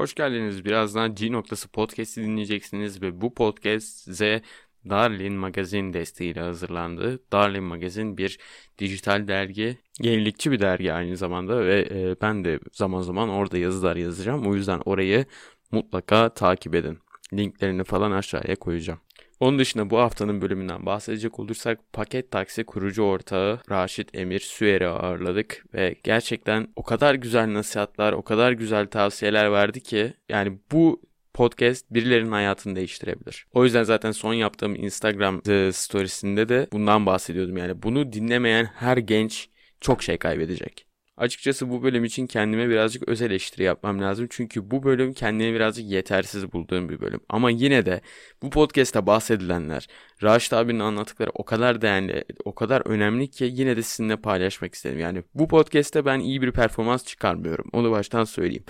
Hoş geldiniz. Birazdan G noktası podcast'i dinleyeceksiniz ve bu podcast size Darlin Magazin desteğiyle hazırlandı. Darlin Magazin bir dijital dergi, yenilikçi bir dergi aynı zamanda ve e, ben de zaman zaman orada yazılar yazacağım. O yüzden orayı mutlaka takip edin. Linklerini falan aşağıya koyacağım. Onun dışında bu haftanın bölümünden bahsedecek olursak paket taksi kurucu ortağı Raşit Emir Süer'i ağırladık ve gerçekten o kadar güzel nasihatler, o kadar güzel tavsiyeler verdi ki yani bu podcast birilerinin hayatını değiştirebilir. O yüzden zaten son yaptığım Instagram storiesinde de bundan bahsediyordum. Yani bunu dinlemeyen her genç çok şey kaybedecek. Açıkçası bu bölüm için kendime birazcık öz eleştiri yapmam lazım. Çünkü bu bölüm kendini birazcık yetersiz bulduğum bir bölüm. Ama yine de bu podcast'ta bahsedilenler, Raşit abinin anlattıkları o kadar değerli, o kadar önemli ki yine de sizinle paylaşmak istedim. Yani bu podcast'te ben iyi bir performans çıkarmıyorum. Onu baştan söyleyeyim.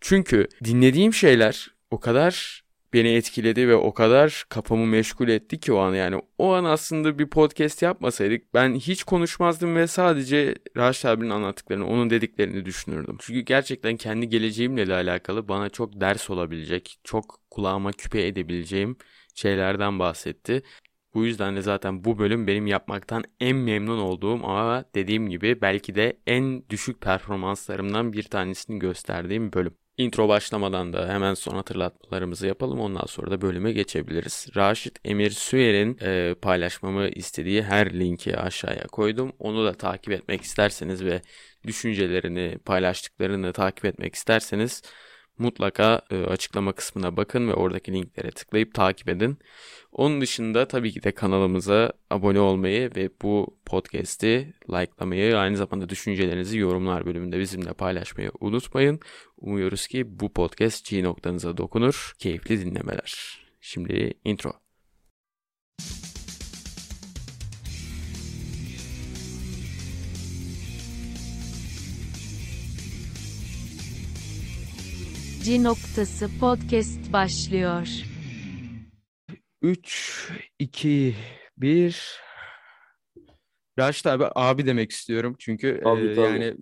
Çünkü dinlediğim şeyler o kadar beni etkiledi ve o kadar kafamı meşgul etti ki o an yani. O an aslında bir podcast yapmasaydık ben hiç konuşmazdım ve sadece Raşit abinin anlattıklarını, onun dediklerini düşünürdüm. Çünkü gerçekten kendi geleceğimle de alakalı bana çok ders olabilecek, çok kulağıma küpe edebileceğim şeylerden bahsetti. Bu yüzden de zaten bu bölüm benim yapmaktan en memnun olduğum ama dediğim gibi belki de en düşük performanslarımdan bir tanesini gösterdiğim bölüm. Intro başlamadan da hemen son hatırlatmalarımızı yapalım. Ondan sonra da bölüme geçebiliriz. Raşit Emir Süer'in e, paylaşmamı istediği her linki aşağıya koydum. Onu da takip etmek isterseniz ve düşüncelerini, paylaştıklarını takip etmek isterseniz mutlaka e, açıklama kısmına bakın ve oradaki linklere tıklayıp takip edin. Onun dışında tabii ki de kanalımıza abone olmayı ve bu podcast'i likelamayı aynı zamanda düşüncelerinizi yorumlar bölümünde bizimle paylaşmayı unutmayın. Umuyoruz ki bu podcast G noktanıza dokunur. Keyifli dinlemeler. Şimdi intro. G noktası podcast başlıyor. 3, 2, 1. Raşit abi abi demek istiyorum çünkü Tabii, e, tabii. yani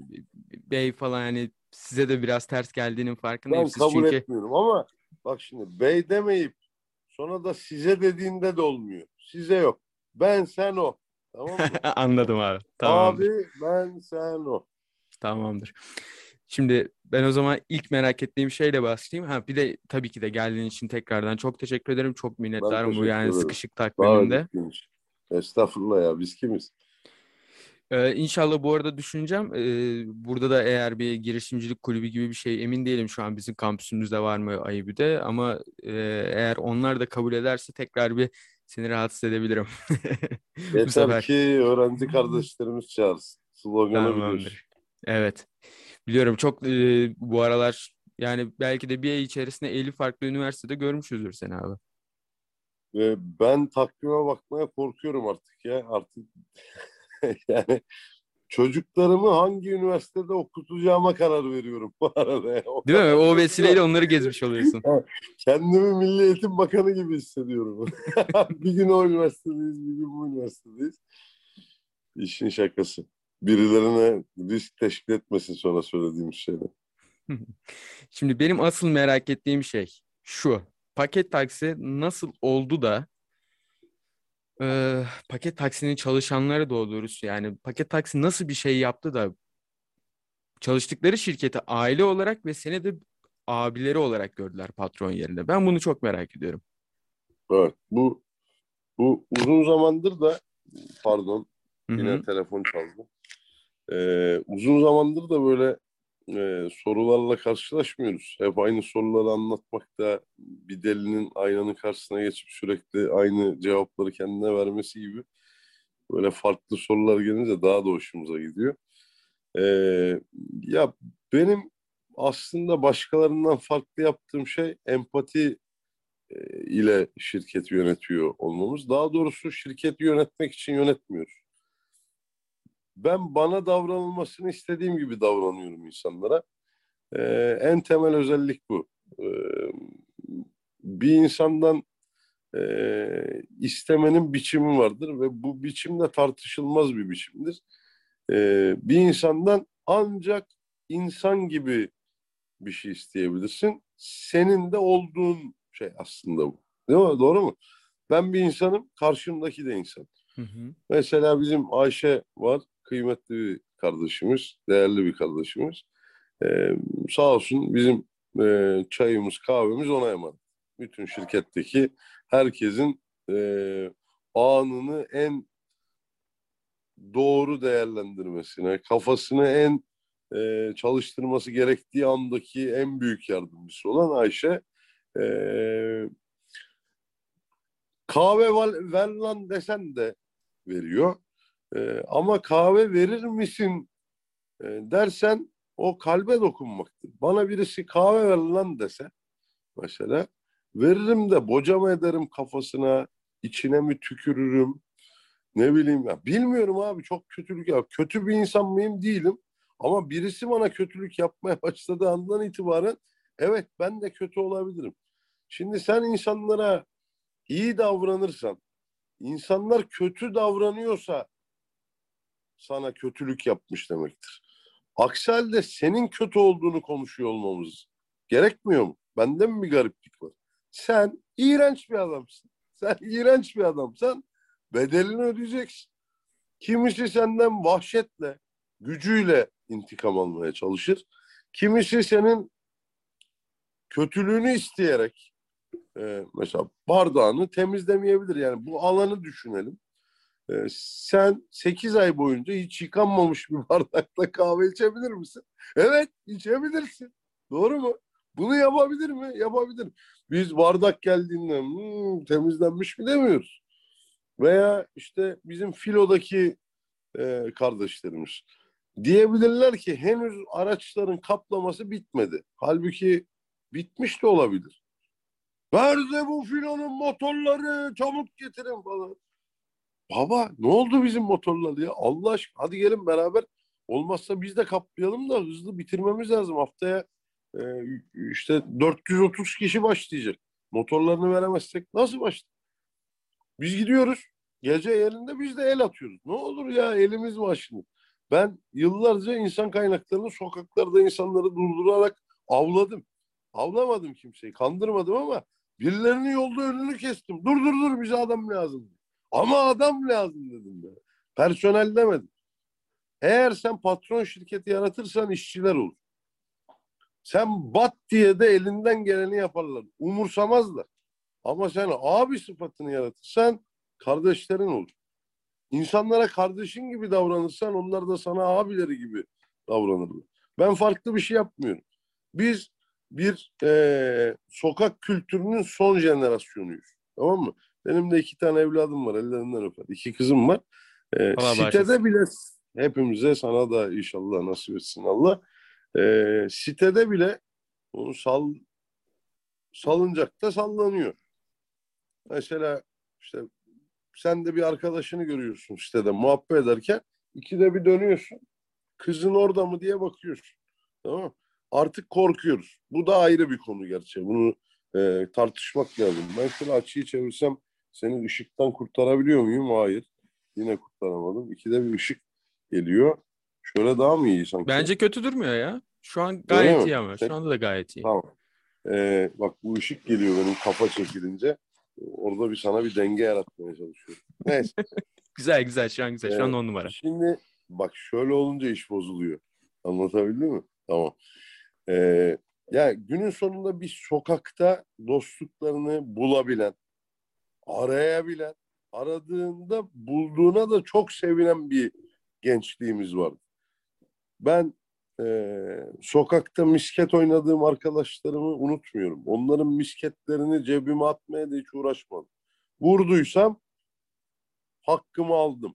bey falan yani size de biraz ters geldiğinin farkındayım. Ben Siz kabul çünkü etmiyorum ama bak şimdi bey demeyip sonra da size dediğinde de olmuyor. Size yok. Ben sen o. Tamam mı? anladım abi. Tamamdır. Abi ben sen o. Tamamdır. Şimdi ben o zaman ilk merak ettiğim şeyle başlayayım. Ha bir de tabii ki de geldiğin için tekrardan çok teşekkür ederim. Çok minnettarım bu yani ederim. sıkışık ciddi. Estağfurullah ya biz kimiz? Ee, inşallah bu arada düşüneceğim. Ee, burada da eğer bir girişimcilik kulübü gibi bir şey emin değilim şu an bizim kampüsümüzde var mı Ayıbü'de ama e, eğer onlar da kabul ederse tekrar bir seni rahatsız edebilirim. Yeter ki öğrenci kardeşlerimiz çağırsın. Sloganı. Tamamdır. Evet. Biliyorum çok e, bu aralar yani belki de bir ay içerisinde 50 farklı üniversitede görmüşüzdür seni abi. Ben takvime bakmaya korkuyorum artık ya. Artık yani çocuklarımı hangi üniversitede okutacağıma karar veriyorum bu arada. ya. O Değil mi? O vesileyle onları gezmiş oluyorsun. Kendimi Milli Eğitim Bakanı gibi hissediyorum. bir gün o üniversitedeyiz, bir gün bu üniversitedeyiz. İşin şakası. Birilerine risk teşkil etmesin sonra söylediğim şeyler. Şimdi benim asıl merak ettiğim şey şu. Paket taksi nasıl oldu da e, paket taksinin çalışanları doğru doğrusu yani paket taksi nasıl bir şey yaptı da çalıştıkları şirketi aile olarak ve seni de abileri olarak gördüler patron yerine. Ben bunu çok merak ediyorum. Evet, bu bu uzun zamandır da pardon Hı hı. yine telefon çaldı. Ee, uzun zamandır da böyle e, sorularla karşılaşmıyoruz. Hep aynı soruları anlatmakta bir delinin aynanın karşısına geçip sürekli aynı cevapları kendine vermesi gibi böyle farklı sorular gelince daha da hoşumuza gidiyor. Ee, ya benim aslında başkalarından farklı yaptığım şey empati e, ile şirketi yönetiyor olmamız. Daha doğrusu şirketi yönetmek için yönetmiyoruz. Ben bana davranılmasını istediğim gibi davranıyorum insanlara. Ee, en temel özellik bu. Ee, bir insandan e, istemenin biçimi vardır ve bu biçim de tartışılmaz bir biçimdir. Ee, bir insandan ancak insan gibi bir şey isteyebilirsin. Senin de olduğun şey aslında bu. Değil mi? Doğru mu? Ben bir insanım, karşımdaki de insan. Hı hı. Mesela bizim Ayşe var, kıymetli bir kardeşimiz, değerli bir kardeşimiz. Ee, sağ olsun bizim e, çayımız, kahvemiz ona emanet. Bütün şirketteki herkesin e, anını en doğru değerlendirmesine, kafasını en e, çalıştırması gerektiği andaki en büyük yardımcısı olan Ayşe. E, kahve ver, lan desen de veriyor. E, ama kahve verir misin e, dersen o kalbe dokunmaktır. Bana birisi kahve ver lan dese mesela veririm de bocama ederim kafasına, içine mi tükürürüm, ne bileyim ya. Bilmiyorum abi çok kötülük ya. Kötü bir insan mıyım? Değilim. Ama birisi bana kötülük yapmaya başladığı andan itibaren evet ben de kötü olabilirim. Şimdi sen insanlara iyi davranırsan, insanlar kötü davranıyorsa sana kötülük yapmış demektir. Aksi halde senin kötü olduğunu konuşuyor olmamız gerekmiyor mu? Bende mi bir gariplik var? Sen iğrenç bir adamsın. Sen iğrenç bir adamsan bedelini ödeyeceksin. Kimisi senden vahşetle, gücüyle intikam almaya çalışır. Kimisi senin kötülüğünü isteyerek e, mesela bardağını temizlemeyebilir. Yani bu alanı düşünelim. E, sen 8 ay boyunca hiç yıkanmamış bir bardakla kahve içebilir misin? Evet içebilirsin. Doğru mu? Bunu yapabilir mi? Yapabilir. Biz bardak geldiğinde hmm, temizlenmiş mi demiyoruz. Veya işte bizim filodaki e, kardeşlerimiz diyebilirler ki henüz araçların kaplaması bitmedi. Halbuki bitmiş de olabilir. Nerede bu filonun motorları çabuk getirin falan. Baba ne oldu bizim motorlar ya Allah aşkına hadi gelin beraber olmazsa biz de kaplayalım da hızlı bitirmemiz lazım. Haftaya e, işte 430 kişi başlayacak. Motorlarını veremezsek nasıl başlayacak? Biz gidiyoruz. Gece yerinde biz de el atıyoruz. Ne olur ya elimiz başını. Ben yıllarca insan kaynaklarını sokaklarda insanları durdurarak avladım. Avlamadım kimseyi, kandırmadım ama birilerinin yolda önünü kestim. Dur dur dur bize adam lazım. Ama adam lazım dedim ben. Personel demedim. Eğer sen patron şirketi yaratırsan işçiler olur. Sen bat diye de elinden geleni yaparlar. Umursamazlar. Ama sen abi sıfatını yaratırsan kardeşlerin olur. İnsanlara kardeşin gibi davranırsan onlar da sana abileri gibi davranırlar. Ben farklı bir şey yapmıyorum. Biz bir e, sokak kültürünün son jenerasyonuyuz. Tamam mı? Benim de iki tane evladım var. Ellerinden öper. İki kızım var. E, Allah sitede bile hepimize sana da inşallah nasip etsin Allah. E, sitede bile onu sal salıncakta sallanıyor. Mesela işte sen de bir arkadaşını görüyorsun sitede muhabbet ederken ikide bir dönüyorsun. Kızın orada mı diye bakıyorsun. Tamam mı? Artık korkuyoruz. Bu da ayrı bir konu gerçi. Bunu e, tartışmak lazım. Ben şöyle açıyı çevirsem seni ışıktan kurtarabiliyor muyum? Hayır. Yine kurtaramadım. İkide bir ışık geliyor. Şöyle daha mı iyi sanki? Bence kötü durmuyor ya. Şu an Öyle gayet mi? iyi ama. Şu anda da gayet iyi. Tamam. Ee, bak bu ışık geliyor benim kafa çekilince. Orada bir sana bir denge yaratmaya çalışıyorum. Neyse. Güzel güzel şu an güzel. Şu an Evet. on numara. Şimdi bak şöyle olunca iş bozuluyor. Anlatabildim mi? Tamam. Ee, ya günün sonunda bir sokakta dostluklarını bulabilen, arayabilen, aradığında bulduğuna da çok sevinen bir gençliğimiz vardı. Ben eee, sokakta misket oynadığım arkadaşlarımı unutmuyorum. Onların misketlerini cebime atmaya da hiç uğraşmadım. Vurduysam hakkımı aldım.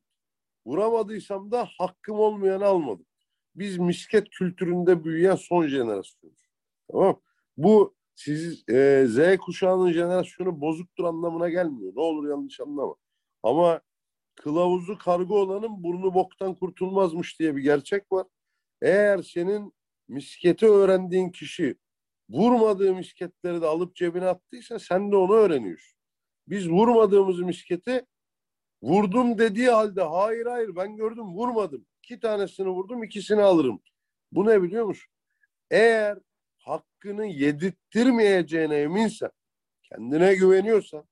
Vuramadıysam da hakkım olmayanı almadım. Biz misket kültüründe büyüyen son jenerasyonuz. Tamam? Bu siz e, Z kuşağının jenerasyonu bozuktur anlamına gelmiyor. Ne olur yanlış anlama. Ama kılavuzu kargo olanın burnu boktan kurtulmazmış diye bir gerçek var. Eğer senin misketi öğrendiğin kişi vurmadığı misketleri de alıp cebine attıysa sen de onu öğreniyorsun. Biz vurmadığımız misketi vurdum dediği halde hayır hayır ben gördüm vurmadım. İki tanesini vurdum ikisini alırım. Bu ne biliyor musun? Eğer hakkını yedirttirmeyeceğine eminsen, kendine güveniyorsan,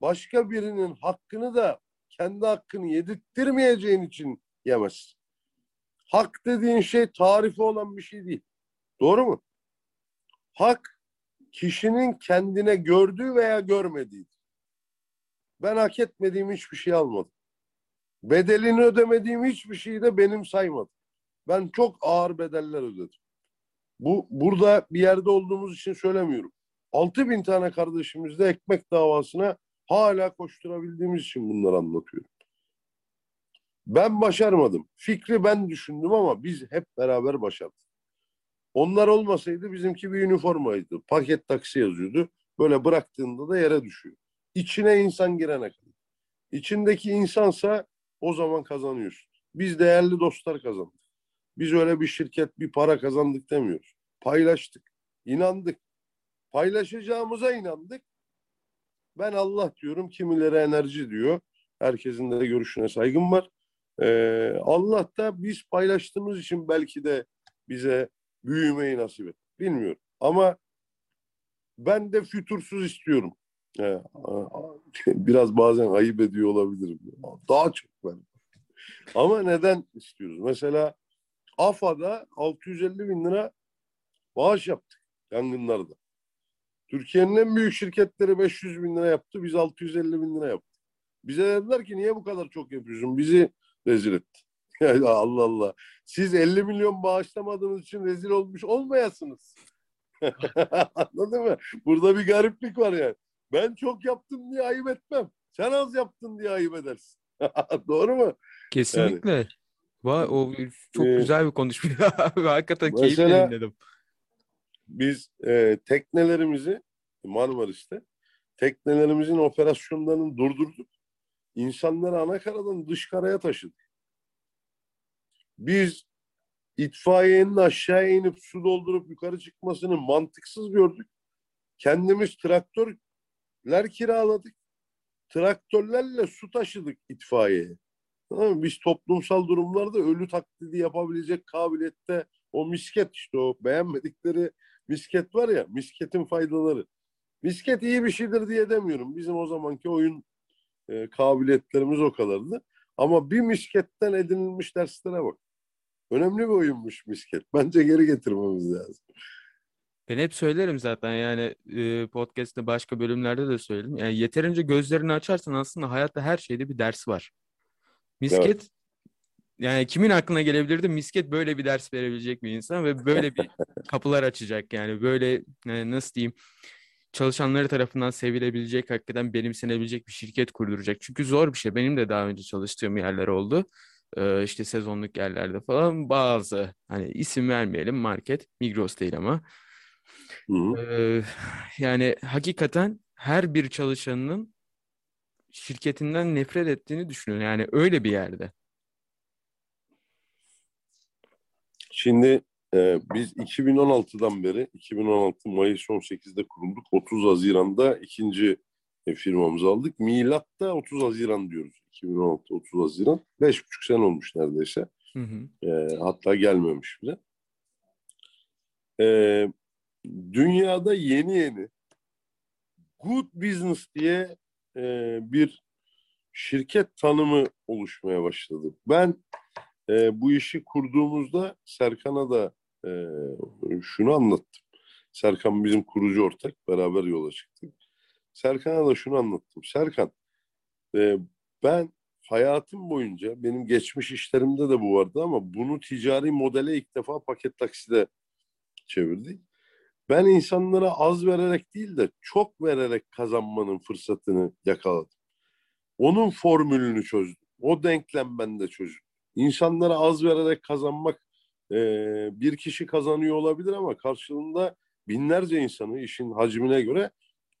başka birinin hakkını da kendi hakkını yedirttirmeyeceğin için yemezsin. Hak dediğin şey tarifi olan bir şey değil. Doğru mu? Hak kişinin kendine gördüğü veya görmediği. Ben hak etmediğim hiçbir şey almadım. Bedelini ödemediğim hiçbir şeyi de benim saymadım. Ben çok ağır bedeller ödedim. Bu burada bir yerde olduğumuz için söylemiyorum. 6 bin tane kardeşimizde ekmek davasına hala koşturabildiğimiz için bunları anlatıyorum. Ben başarmadım. Fikri ben düşündüm ama biz hep beraber başardık. Onlar olmasaydı bizimki bir üniformaydı. Paket taksi yazıyordu. Böyle bıraktığında da yere düşüyor. İçine insan girene kadar. İçindeki insansa o zaman kazanıyorsun. Biz değerli dostlar kazandık. Biz öyle bir şirket, bir para kazandık demiyoruz. Paylaştık, inandık. Paylaşacağımıza inandık. Ben Allah diyorum, kimileri enerji diyor. Herkesin de görüşüne saygım var. Ee, Allah da biz paylaştığımız için belki de bize büyümeyi nasip et. Bilmiyorum. Ama ben de fütursuz istiyorum. Ee, biraz bazen ayıp ediyor olabilirim. Daha çok ben. Ama neden istiyoruz? Mesela AFA'da 650 bin lira bağış yaptık yangınlarda. Türkiye'nin en büyük şirketleri 500 bin lira yaptı. Biz 650 bin lira yaptık. Bize dediler ki niye bu kadar çok yapıyorsun? Bizi rezil etti. Allah Allah. Siz 50 milyon bağışlamadığınız için rezil olmuş olmayasınız. Anladın mı? Burada bir gariplik var yani. Ben çok yaptım diye ayıp etmem. Sen az yaptın diye ayıp edersin. Doğru mu? Kesinlikle. Yani. Vay, o çok ee, güzel bir konuşma. Hakikaten mesela, keyifle dinledim. Biz e, teknelerimizi Marmaris'te teknelerimizin operasyonlarını durdurduk. İnsanları ana karadan dış karaya taşıdık. Biz itfaiyenin aşağıya inip su doldurup yukarı çıkmasını mantıksız gördük. Kendimiz traktörler kiraladık. Traktörlerle su taşıdık itfaiyeye. Tamam Biz toplumsal durumlarda ölü taklidi yapabilecek kabiliyette o misket işte o beğenmedikleri misket var ya misketin faydaları. Misket iyi bir şeydir diye demiyorum. Bizim o zamanki oyun e, kabiliyetlerimiz o kadardı. Ama bir misketten edinilmiş derslere bak. Önemli bir oyunmuş misket. Bence geri getirmemiz lazım. Ben hep söylerim zaten yani e, podcast'te başka bölümlerde de söyledim. Yani yeterince gözlerini açarsan aslında hayatta her şeyde bir ders var. Misket evet. yani kimin aklına gelebilirdi misket böyle bir ders verebilecek bir insan ve böyle bir kapılar açacak yani böyle yani nasıl diyeyim çalışanları tarafından sevilebilecek, hakikaten benimsenebilecek bir şirket kurduracak. Çünkü zor bir şey. Benim de daha önce çalıştığım yerler oldu. Ee, işte sezonluk yerlerde falan bazı hani isim vermeyelim market Migros değil ama ee, yani hakikaten her bir çalışanının şirketinden nefret ettiğini düşünüyorum. Yani öyle bir yerde. Şimdi e, biz 2016'dan beri 2016 Mayıs 18'de kurulduk. 30 Haziran'da ikinci e, firmamızı aldık. Milat'ta 30 Haziran diyoruz. 2016 30 Haziran. Beş buçuk sene olmuş neredeyse. Hı hı. E, hatta gelmemiş bile. E, dünyada yeni yeni good business diye e, bir şirket tanımı oluşmaya başladı. Ben e, bu işi kurduğumuzda Serkan'a da e, şunu anlattım. Serkan bizim kurucu ortak. Beraber yola çıktık. Serkan'a da şunu anlattım. Serkan e, ben hayatım boyunca benim geçmiş işlerimde de bu vardı ama bunu ticari modele ilk defa paket takside çevirdik. Ben insanlara az vererek değil de çok vererek kazanmanın fırsatını yakaladım. Onun formülünü çözdüm. O denklem bende çözüm. İnsanlara az vererek kazanmak e, bir kişi kazanıyor olabilir ama karşılığında binlerce insanı işin hacmine göre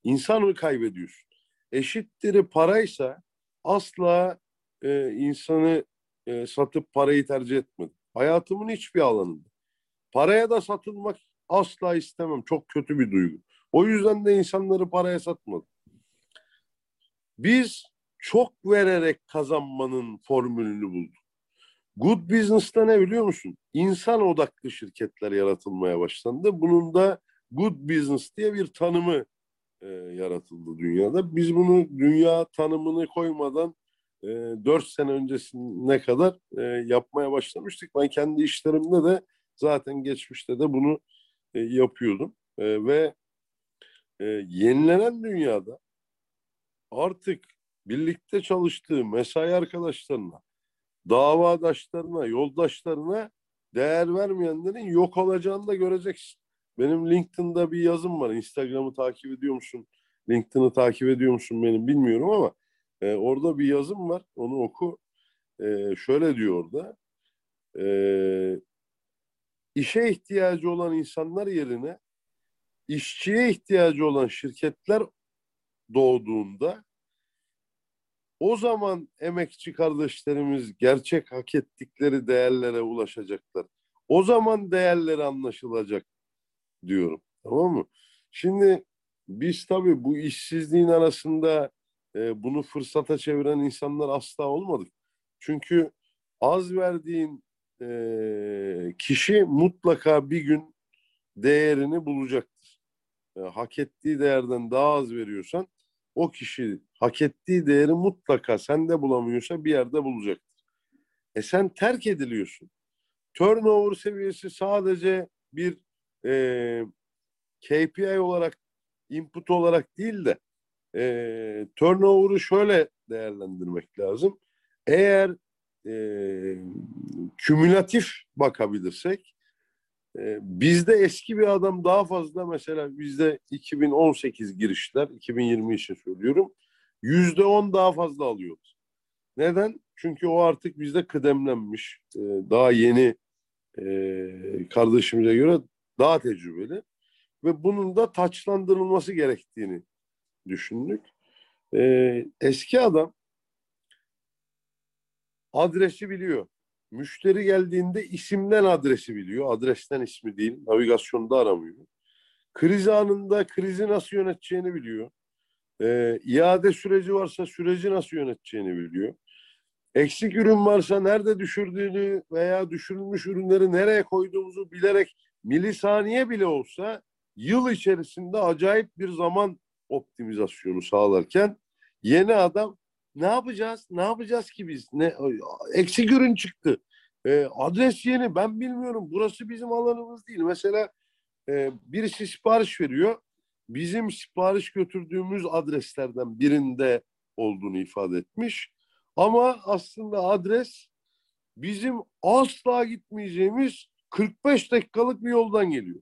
insanı kaybediyorsun. Eşitleri paraysa asla e, insanı e, satıp parayı tercih etmedim. Hayatımın hiçbir alanında. Paraya da satılmak asla istemem. Çok kötü bir duygu. O yüzden de insanları paraya satmadım. Biz çok vererek kazanmanın formülünü bulduk. Good Business'ta ne biliyor musun? İnsan odaklı şirketler yaratılmaya başlandı. Bunun da Good Business diye bir tanımı e, yaratıldı dünyada. Biz bunu dünya tanımını koymadan e, 4 sene öncesine kadar e, yapmaya başlamıştık. Ben kendi işlerimde de zaten geçmişte de bunu e, yapıyordum. E, ve e, yenilenen dünyada artık birlikte çalıştığı mesai arkadaşlarına, davadaşlarına, yoldaşlarına değer vermeyenlerin yok olacağını da göreceksin. Benim LinkedIn'da bir yazım var. Instagram'ı takip ediyor musun? LinkedIn'ı takip ediyor musun benim bilmiyorum ama e, orada bir yazım var. Onu oku. E, şöyle diyor orada. E, işe ihtiyacı olan insanlar yerine işçiye ihtiyacı olan şirketler doğduğunda o zaman emekçi kardeşlerimiz gerçek hak ettikleri değerlere ulaşacaklar. O zaman değerleri anlaşılacak diyorum. Tamam mı? Şimdi biz tabii bu işsizliğin arasında e, bunu fırsata çeviren insanlar asla olmadık. Çünkü az verdiğin e, kişi mutlaka bir gün değerini bulacaktır. E, hak ettiği değerden daha az veriyorsan o kişi hak ettiği değeri mutlaka sende bulamıyorsa bir yerde bulacaktır. E sen terk ediliyorsun. Turnover seviyesi sadece bir e, KPI olarak input olarak değil de e, turnover'ı şöyle değerlendirmek lazım. Eğer e, kümülatif bakabilirsek e, bizde eski bir adam daha fazla mesela bizde 2018 girişler 2020 için söylüyorum yüzde on daha fazla alıyoruz. Neden? Çünkü o artık bizde kıdemlenmiş e, daha yeni e, kardeşimize göre daha tecrübeli ve bunun da taçlandırılması gerektiğini düşündük. E, eski adam adresi biliyor. Müşteri geldiğinde isimden adresi biliyor. Adresten ismi değil. Navigasyonda aramıyor. Kriz anında krizi nasıl yöneteceğini biliyor. E, iade süreci varsa süreci nasıl yöneteceğini biliyor. Eksik ürün varsa nerede düşürdüğünü veya düşürülmüş ürünleri nereye koyduğumuzu bilerek milisaniye bile olsa yıl içerisinde acayip bir zaman optimizasyonu sağlarken yeni adam ne yapacağız? Ne yapacağız ki biz? Ne eksik ürün çıktı. E, adres yeni. Ben bilmiyorum. Burası bizim alanımız değil. Mesela e, birisi sipariş veriyor. Bizim sipariş götürdüğümüz adreslerden birinde olduğunu ifade etmiş. Ama aslında adres bizim asla gitmeyeceğimiz 45 dakikalık bir yoldan geliyor.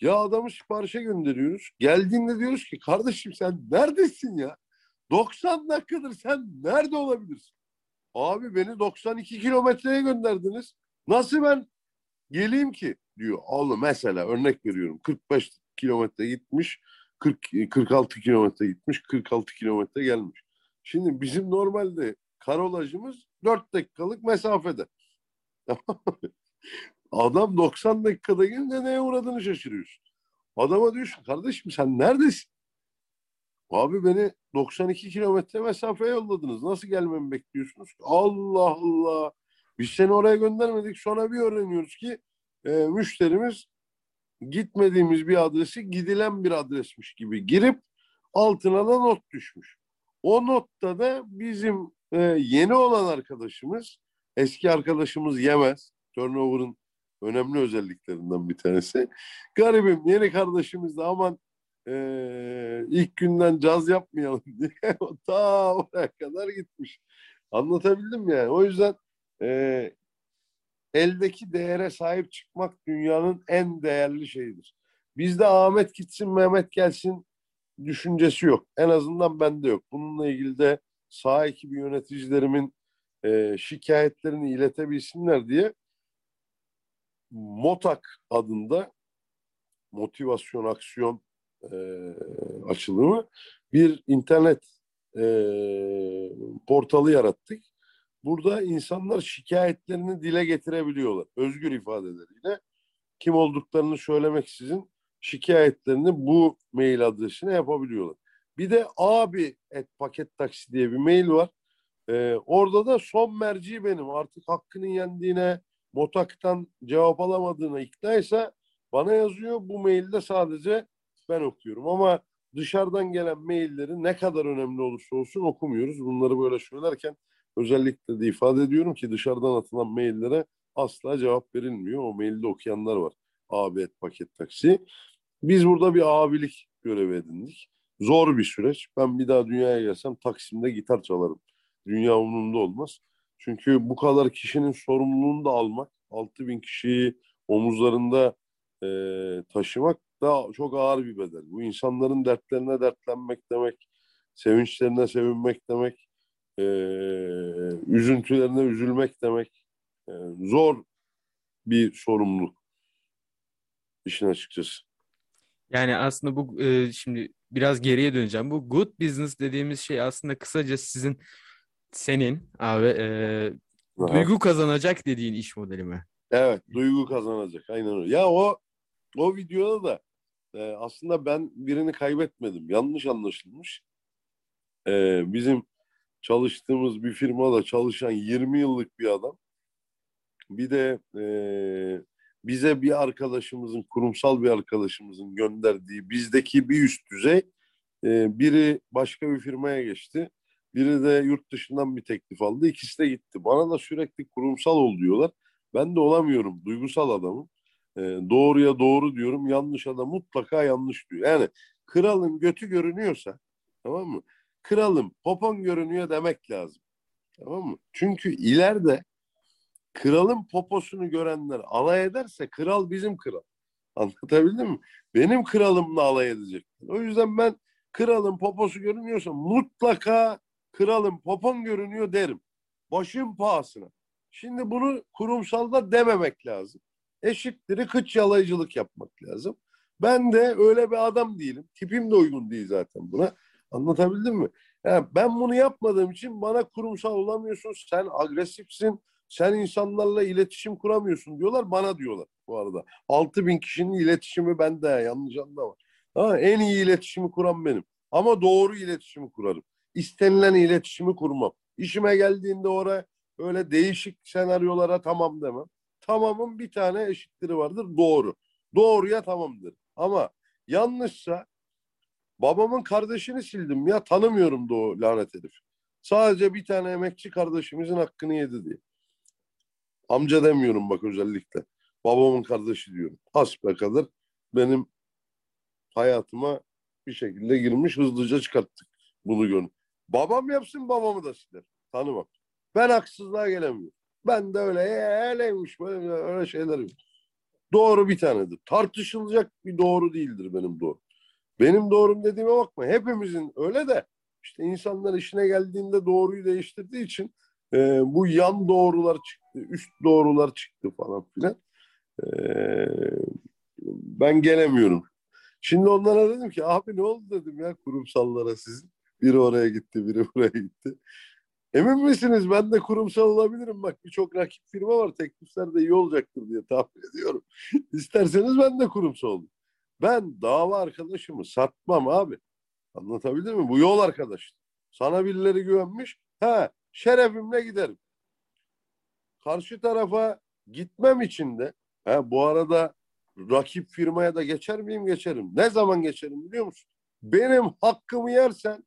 Ya adamı siparişe gönderiyoruz. Geldiğinde diyoruz ki kardeşim sen neredesin ya? 90 dakikadır sen nerede olabilirsin? Abi beni 92 kilometreye gönderdiniz. Nasıl ben geleyim ki? diyor. Oğlum mesela örnek veriyorum. 45 kilometre gitmiş. 40, 46 kilometre gitmiş. 46 kilometre gelmiş. Şimdi bizim normalde karolajımız 4 dakikalık mesafede. Adam 90 dakikada gelince neye uğradığını şaşırıyorsun. Adama diyorsun kardeşim sen neredesin? Abi beni 92 kilometre mesafe yolladınız. Nasıl gelmemi bekliyorsunuz? Allah Allah. Biz seni oraya göndermedik. Sonra bir öğreniyoruz ki e, müşterimiz gitmediğimiz bir adresi gidilen bir adresmiş gibi girip altına da not düşmüş. O notta da bizim e, yeni olan arkadaşımız, eski arkadaşımız yemez. Turnover'ın önemli özelliklerinden bir tanesi. Garibim yeni kardeşimiz de aman e, ilk günden caz yapmayalım diye ta oraya kadar gitmiş. Anlatabildim yani? O yüzden e, eldeki değere sahip çıkmak dünyanın en değerli şeyidir. Bizde Ahmet gitsin Mehmet gelsin düşüncesi yok. En azından bende yok. Bununla ilgili de sağ ekibi yöneticilerimin e, şikayetlerini iletebilsinler diye MOTAK adında motivasyon aksiyon e, açılımı bir internet e, portalı yarattık. Burada insanlar şikayetlerini dile getirebiliyorlar. Özgür ifadeleriyle kim olduklarını söylemeksizin şikayetlerini bu mail adresine yapabiliyorlar. Bir de abi et paket taksi diye bir mail var. Ee, orada da son merci benim. Artık hakkının yendiğine, Motak'tan cevap alamadığına iknaysa bana yazıyor. Bu mailde sadece ben okuyorum. Ama dışarıdan gelen mailleri ne kadar önemli olursa olsun okumuyoruz. Bunları böyle söylerken özellikle de ifade ediyorum ki dışarıdan atılan maillere asla cevap verilmiyor. O mailde okuyanlar var. Abi et paket taksi. Biz burada bir abilik görevi edindik. Zor bir süreç. Ben bir daha dünyaya gelsem Taksim'de gitar çalarım. Dünya umurumda olmaz. Çünkü bu kadar kişinin sorumluluğunu da almak, 6 bin kişiyi omuzlarında e, taşımak da çok ağır bir bedel. Bu insanların dertlerine dertlenmek demek, sevinçlerine sevinmek demek, e, üzüntülerine üzülmek demek. E, zor bir sorumluluk işin açıkçası. Yani aslında bu e, şimdi biraz geriye döneceğim. Bu good business dediğimiz şey aslında kısaca sizin senin abi e, Aha. duygu kazanacak dediğin iş modeli mi? Evet, duygu kazanacak. Aynen öyle. Ya o o videoda da e, aslında ben birini kaybetmedim. Yanlış anlaşılmış. E, bizim çalıştığımız bir firmada çalışan 20 yıllık bir adam. Bir de e, bize bir arkadaşımızın, kurumsal bir arkadaşımızın gönderdiği bizdeki bir üst düzey e, biri başka bir firmaya geçti. Biri de yurt dışından bir teklif aldı. İkisi de gitti. Bana da sürekli kurumsal ol diyorlar. Ben de olamıyorum. Duygusal adamım. E, doğruya doğru diyorum. Yanlış adam mutlaka yanlış diyor. Yani kralın götü görünüyorsa tamam mı? Kralın popon görünüyor demek lazım. Tamam mı? Çünkü ileride kralın poposunu görenler alay ederse kral bizim kral. Anlatabildim mi? Benim kralımla alay edecekler. O yüzden ben kralın poposu görünüyorsa mutlaka kralın popon görünüyor derim. Başım pahasına. Şimdi bunu kurumsalda dememek lazım. Eşitleri kıç yalayıcılık yapmak lazım. Ben de öyle bir adam değilim. Tipim de uygun değil zaten buna. Anlatabildim mi? Yani ben bunu yapmadığım için bana kurumsal olamıyorsun. Sen agresifsin. Sen insanlarla iletişim kuramıyorsun diyorlar. Bana diyorlar bu arada. 6 bin kişinin iletişimi bende. Yanlış anlama. Ha, en iyi iletişimi kuran benim. Ama doğru iletişimi kurarım. İstenilen iletişimi kurmam. İşime geldiğinde oraya öyle değişik senaryolara tamam demem. Tamamın bir tane eşitleri vardır. Doğru. Doğruya tamamdır. Ama yanlışsa babamın kardeşini sildim ya tanımıyorum da o lanet herif. Sadece bir tane emekçi kardeşimizin hakkını yedi diye. Amca demiyorum bak özellikle. Babamın kardeşi diyorum. Hasbelkader benim hayatıma bir şekilde girmiş hızlıca çıkarttık bunu gönül. Babam yapsın babamı da siler. Tanımam. Ben haksızlığa gelemiyorum. Ben de öyle öyleymiş böyle öyle şeyler yok. Doğru bir tanedir. Tartışılacak bir doğru değildir benim doğru. Benim doğrum dediğime bakma. Hepimizin öyle de işte insanlar işine geldiğinde doğruyu değiştirdiği için e, bu yan doğrular çıktı, üst doğrular çıktı falan filan. E, ben gelemiyorum. Şimdi onlara dedim ki abi ne oldu dedim ya kurumsallara sizin. Biri oraya gitti, biri buraya gitti. Emin misiniz ben de kurumsal olabilirim. Bak birçok rakip firma var. Teklifler de iyi olacaktır diye tahmin ediyorum. İsterseniz ben de kurumsal olayım. Ben dava arkadaşımı satmam abi. Anlatabildim mi? Bu yol arkadaş. Sana birileri güvenmiş. Ha şerefimle giderim. Karşı tarafa gitmem için de ha, bu arada rakip firmaya da geçer miyim? Geçerim. Ne zaman geçerim biliyor musun? Benim hakkımı yersen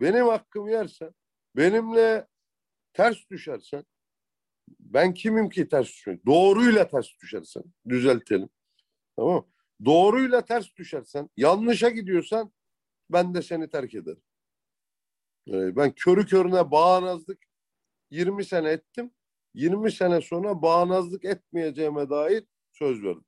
benim hakkımı yersen benimle ters düşersen ben kimim ki ters düşmek? Doğruyla ters düşersen düzeltelim. Tamam? Doğruyla ters düşersen, yanlışa gidiyorsan ben de seni terk ederim. Ee, ben körü körüne bağnazlık 20 sene ettim. 20 sene sonra bağnazlık etmeyeceğime dair söz verdim.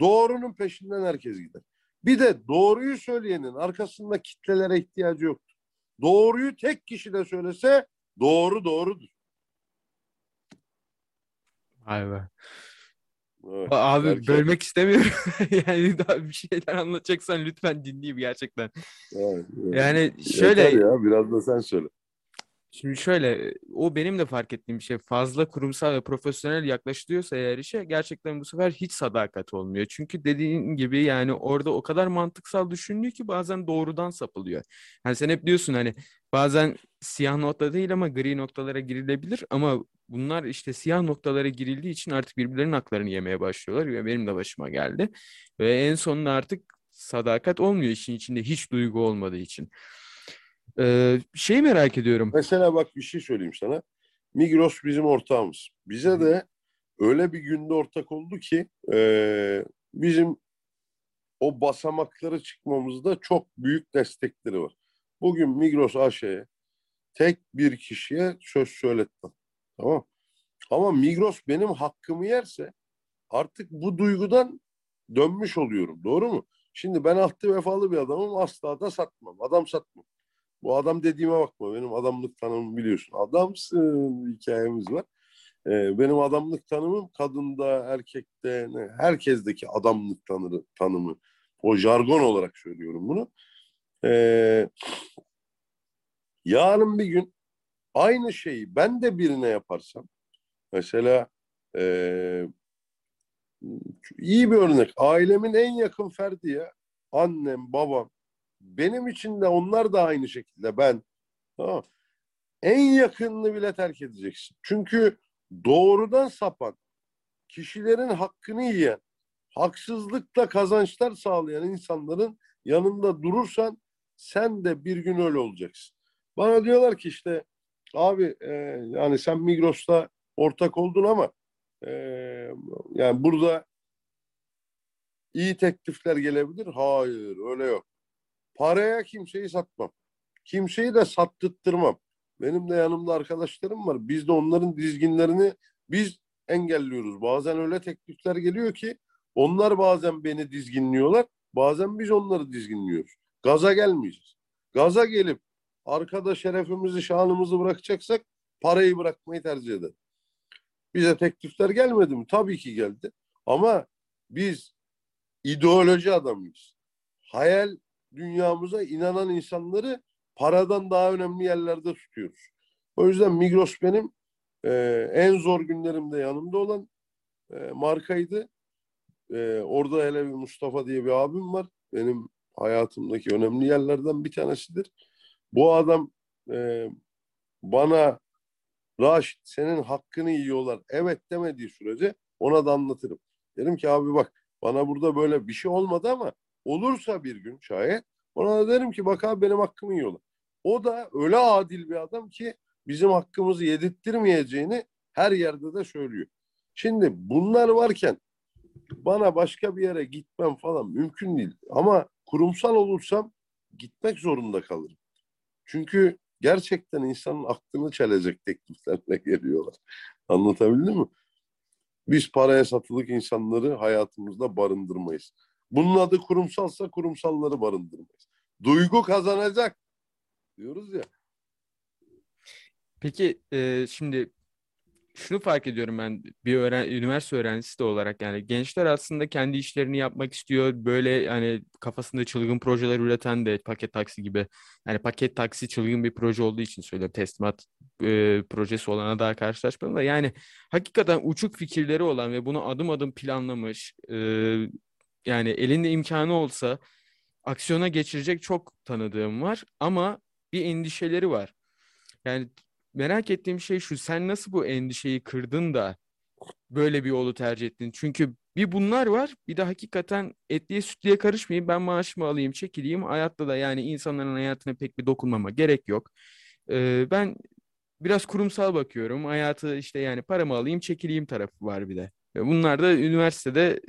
Doğrunun peşinden herkes gider. Bir de doğruyu söyleyenin arkasında kitlelere ihtiyacı yoktur. Doğruyu tek kişi de söylese doğru doğrudur. Vay be. Evet, Abi belki- bölmek istemiyorum. yani daha bir şeyler anlatacaksan lütfen dinleyeyim gerçekten. Evet, evet. Yani Yeter şöyle ya biraz da sen söyle. Şimdi şöyle o benim de fark ettiğim bir şey fazla kurumsal ve profesyonel yaklaşılıyorsa eğer işe gerçekten bu sefer hiç sadakat olmuyor. Çünkü dediğin gibi yani orada o kadar mantıksal düşünülüyor ki bazen doğrudan sapılıyor. Hani sen hep diyorsun hani bazen siyah nokta değil ama gri noktalara girilebilir ama bunlar işte siyah noktalara girildiği için artık birbirlerinin haklarını yemeye başlıyorlar ve benim de başıma geldi. Ve en sonunda artık sadakat olmuyor işin içinde hiç duygu olmadığı için. Ee, şey merak ediyorum. Mesela bak bir şey söyleyeyim sana. Migros bizim ortağımız. Bize de öyle bir günde ortak oldu ki e, bizim o basamakları çıkmamızda çok büyük destekleri var. Bugün Migros AŞ'ye tek bir kişiye söz söyletmem. Tamam. Ama Migros benim hakkımı yerse artık bu duygudan dönmüş oluyorum. Doğru mu? Şimdi ben altı vefalı bir adamım. Asla da satmam. Adam satmam. Bu adam dediğime bakma. Benim adamlık tanımım biliyorsun. Adamsın hikayemiz var. Ee, benim adamlık tanımım kadında, erkekte, ne, herkesteki adamlık tanırı, tanımı. O jargon olarak söylüyorum bunu. Ee, yarın bir gün aynı şeyi ben de birine yaparsam mesela e, iyi bir örnek ailemin en yakın ferdi ya annem babam benim için de onlar da aynı şekilde ben en yakınını bile terk edeceksin çünkü doğrudan sapan kişilerin hakkını yiyen haksızlıkla kazançlar sağlayan insanların yanında durursan sen de bir gün öyle olacaksın. Bana diyorlar ki işte abi e, yani sen Migros'ta ortak oldun ama e, yani burada iyi teklifler gelebilir. Hayır öyle yok. Paraya kimseyi satmam. Kimseyi de sattırtmam. Benim de yanımda arkadaşlarım var. Biz de onların dizginlerini biz engelliyoruz. Bazen öyle teklifler geliyor ki onlar bazen beni dizginliyorlar. Bazen biz onları dizginliyoruz. Gaza gelmeyeceğiz. Gaza gelip arkada şerefimizi, şanımızı bırakacaksak parayı bırakmayı tercih eder. Bize teklifler gelmedi mi? Tabii ki geldi. Ama biz ideoloji adamıyız. Hayal dünyamıza inanan insanları paradan daha önemli yerlerde tutuyoruz. O yüzden Migros benim e, en zor günlerimde yanımda olan e, markaydı. E, orada hele bir Mustafa diye bir abim var. Benim hayatımdaki önemli yerlerden bir tanesidir. Bu adam e, bana Raşit senin hakkını yiyorlar. Evet demediği sürece ona da anlatırım. Derim ki abi bak bana burada böyle bir şey olmadı ama olursa bir gün şayet ona da derim ki bak abi benim hakkımı yiyorlar. O da öyle adil bir adam ki bizim hakkımızı yedirttirmeyeceğini her yerde de söylüyor. Şimdi bunlar varken bana başka bir yere gitmem falan mümkün değil. Ama kurumsal olursam gitmek zorunda kalırım. Çünkü gerçekten insanın aklını çelecek tekliflerle geliyorlar. Anlatabildim mi? Biz paraya satılık insanları hayatımızda barındırmayız. Bunun adı kurumsalsa kurumsalları barındırmayız. Duygu kazanacak diyoruz ya. Peki e, şimdi şunu fark ediyorum ben bir öğren üniversite öğrencisi de olarak yani gençler aslında kendi işlerini yapmak istiyor. Böyle yani kafasında çılgın projeler üreten de paket taksi gibi. Yani paket taksi çılgın bir proje olduğu için söylüyorum. Teslimat e, projesi olana daha karşılaşmadım da yani hakikaten uçuk fikirleri olan ve bunu adım adım planlamış e, yani elinde imkanı olsa aksiyona geçirecek çok tanıdığım var ama bir endişeleri var. Yani merak ettiğim şey şu. Sen nasıl bu endişeyi kırdın da böyle bir yolu tercih ettin? Çünkü bir bunlar var. Bir de hakikaten etliye sütlüye karışmayayım. Ben maaşımı alayım, çekileyim. Hayatta da yani insanların hayatına pek bir dokunmama gerek yok. Ee, ben biraz kurumsal bakıyorum. Hayatı işte yani paramı alayım, çekileyim tarafı var bir de. Bunlar da üniversitede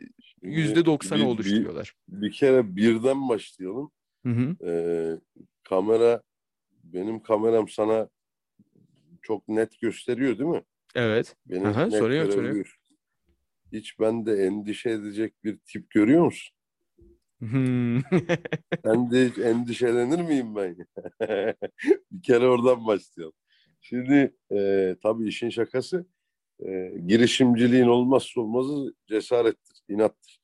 yüzde doksanı oluşturuyorlar. Bir, bir kere birden başlayalım. Hı hı. Ee, kamera benim kameram sana çok net gösteriyor değil mi? Evet. Benim Aha, net soruyor, soruyor. Hiç bende endişe edecek bir tip görüyor musun? Hmm. Ben de hiç endişelenir miyim ben? bir kere oradan başlayalım. Şimdi e, tabii işin şakası e, girişimciliğin olmazsa olmazı cesarettir, inattır.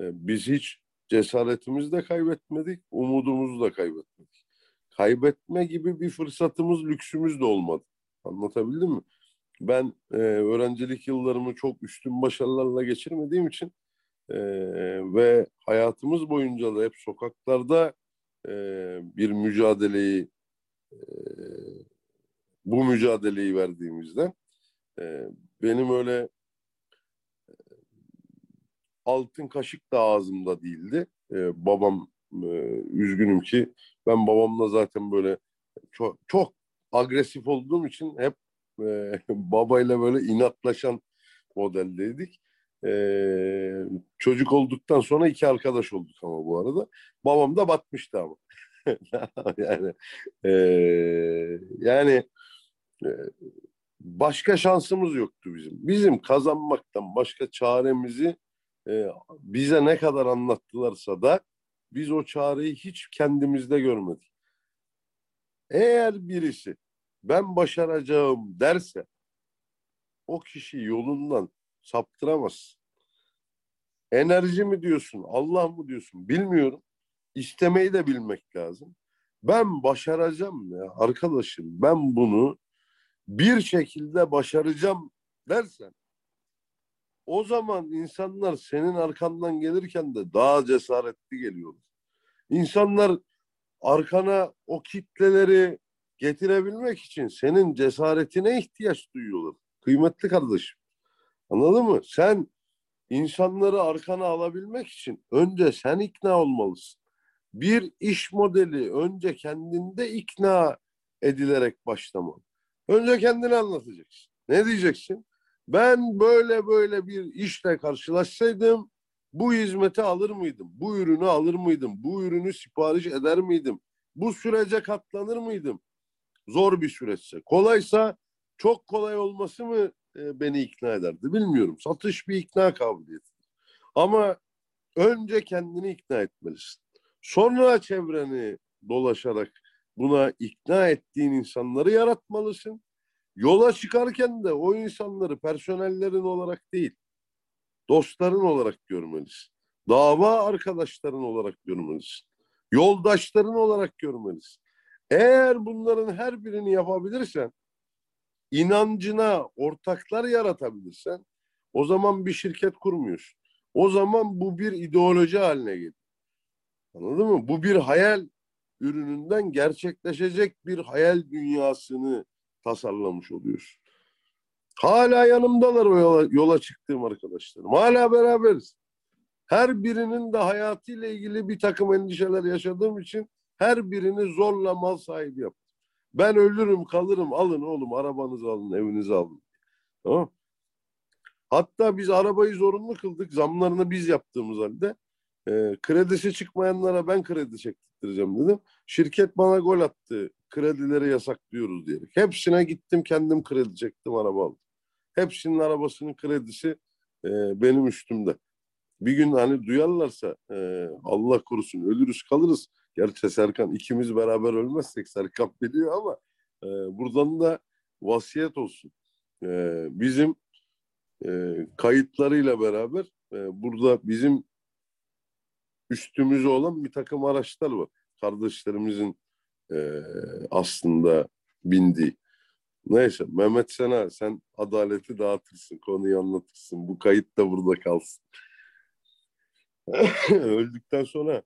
E, biz hiç cesaretimizi de kaybetmedik, umudumuzu da kaybetmedik. kaybetme gibi bir fırsatımız, lüksümüz de olmadı. Anlatabildim mi? Ben e, öğrencilik yıllarımı çok üstün başarılarla geçirmediğim için e, ve hayatımız boyunca da hep sokaklarda e, bir mücadeleyi e, bu mücadeleyi verdiğimizden e, benim öyle altın kaşık da ağzımda değildi. E, babam e, üzgünüm ki ben babamla zaten böyle çok, çok agresif olduğum için hep e, babayla böyle inatlaşan modeldeydik. E, çocuk olduktan sonra iki arkadaş olduk ama bu arada. Babam da batmıştı ama. yani e, yani e, başka şansımız yoktu bizim. Bizim kazanmaktan başka çaremizi e, bize ne kadar anlattılarsa da biz o çareyi hiç kendimizde görmedik. Eğer birisi ben başaracağım derse o kişi yolundan saptıramaz. Enerji mi diyorsun, Allah mı diyorsun bilmiyorum. İstemeyi de bilmek lazım. Ben başaracağım ya arkadaşım. Ben bunu bir şekilde başaracağım dersen o zaman insanlar senin arkandan gelirken de daha cesaretli geliyorlar. İnsanlar arkana o kitleleri getirebilmek için senin cesaretine ihtiyaç duyuyorlar. Kıymetli kardeşim. Anladın mı? Sen insanları arkana alabilmek için önce sen ikna olmalısın. Bir iş modeli önce kendinde ikna edilerek başlamalı. Önce kendini anlatacaksın. Ne diyeceksin? Ben böyle böyle bir işle karşılaşsaydım bu hizmeti alır mıydım? Bu ürünü alır mıydım? Bu ürünü sipariş eder miydim? Bu sürece katlanır mıydım? Zor bir süreçse. Kolaysa çok kolay olması mı e, beni ikna ederdi bilmiyorum. Satış bir ikna kabiliyeti. Ama önce kendini ikna etmelisin. Sonra çevreni dolaşarak buna ikna ettiğin insanları yaratmalısın. Yola çıkarken de o insanları personellerin olarak değil, dostların olarak görmelisin. Dava arkadaşların olarak görmelisin. Yoldaşların olarak görmelisin. Eğer bunların her birini yapabilirsen, inancına ortaklar yaratabilirsen, o zaman bir şirket kurmuyorsun. O zaman bu bir ideoloji haline geliyor. Anladın mı? Bu bir hayal ürününden gerçekleşecek bir hayal dünyasını tasarlamış oluyorsun. Hala yanımdalar o yola, yola çıktığım arkadaşlarım. Hala beraberiz. Her birinin de hayatıyla ilgili bir takım endişeler yaşadığım için her birini zorla mal sahibi yaptım. Ben ölürüm kalırım alın oğlum arabanızı alın evinizi alın. Tamam Hatta biz arabayı zorunlu kıldık zamlarını biz yaptığımız halde. E, kredisi çıkmayanlara ben kredi çektireceğim dedim. Şirket bana gol attı. Kredileri yasaklıyoruz diyerek. Hepsine gittim kendim kredi çektim araba aldım. Hepsinin arabasının kredisi e, benim üstümde. Bir gün hani duyarlarsa e, Allah korusun ölürüz kalırız. Gerçi Serkan ikimiz beraber ölmezsek Serkan biliyor ama e, buradan da vasiyet olsun. E, bizim e, kayıtlarıyla beraber e, burada bizim üstümüze olan bir takım araçlar var. Kardeşlerimizin e, aslında bindiği. Neyse Mehmet Sena sen adaleti dağıtırsın, konuyu anlatırsın. Bu kayıt da burada kalsın. Öldükten sonra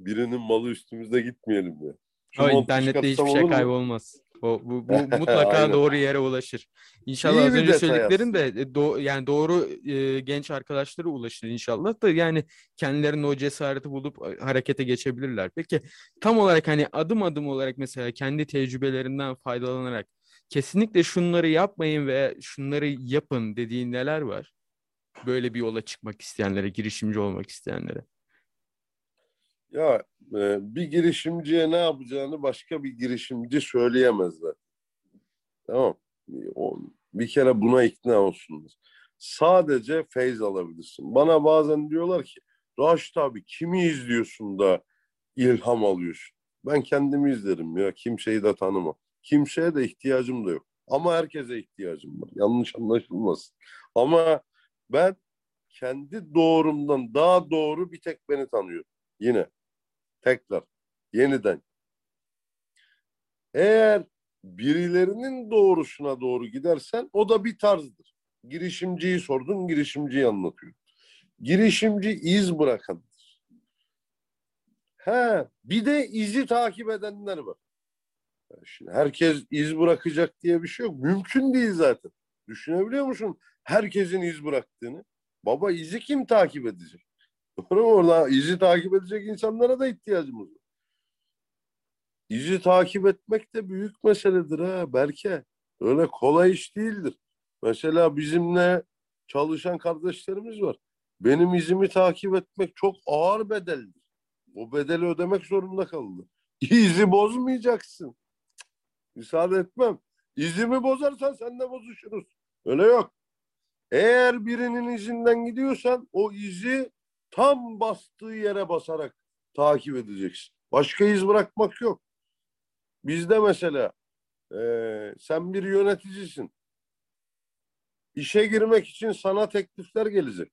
birinin malı üstümüzde gitmeyelim ya. Şu o internette hiçbir şey kaybolmaz. O bu, bu mutlaka doğru yere ulaşır. İnşallah İyi az önce söylediklerin de do, yani doğru e, genç arkadaşlara ulaşır inşallah da yani kendilerinin o cesareti bulup e, harekete geçebilirler. Peki tam olarak hani adım adım olarak mesela kendi tecrübelerinden faydalanarak kesinlikle şunları yapmayın ve şunları yapın dediğin neler var? Böyle bir yola çıkmak isteyenlere, girişimci olmak isteyenlere. Ya e, bir girişimciye ne yapacağını başka bir girişimci söyleyemezler. Tamam. O, bir kere buna ikna olsunlar. Sadece feyz alabilirsin. Bana bazen diyorlar ki Raşit abi kimi izliyorsun da ilham alıyorsun? Ben kendimi izlerim ya. Kimseyi de tanımam. Kimseye de ihtiyacım da yok. Ama herkese ihtiyacım var. Yanlış anlaşılmasın. Ama ben kendi doğrumdan daha doğru bir tek beni tanıyorum. Yine tekrar yeniden Eğer birilerinin doğrusuna doğru gidersen o da bir tarzdır. Girişimciyi sordun, girişimciyi anlatıyor. Girişimci iz bırakandır. He, bir de izi takip edenler var. Şimdi herkes iz bırakacak diye bir şey yok. Mümkün değil zaten. Düşünebiliyor musun? Herkesin iz bıraktığını. Baba izi kim takip edecek? Doğru mu? Orada izi takip edecek insanlara da ihtiyacımız var. İzi takip etmek de büyük meseledir ha Berke. Öyle kolay iş değildir. Mesela bizimle çalışan kardeşlerimiz var. Benim izimi takip etmek çok ağır bedeldir. O bedeli ödemek zorunda kaldı. İzi bozmayacaksın. Müsaade etmem. İzimi bozarsan sen de bozuşuruz. Öyle yok. Eğer birinin izinden gidiyorsan o izi tam bastığı yere basarak takip edeceksin. Başka iz bırakmak yok. Bizde mesela e, sen bir yöneticisin. İşe girmek için sana teklifler gelecek.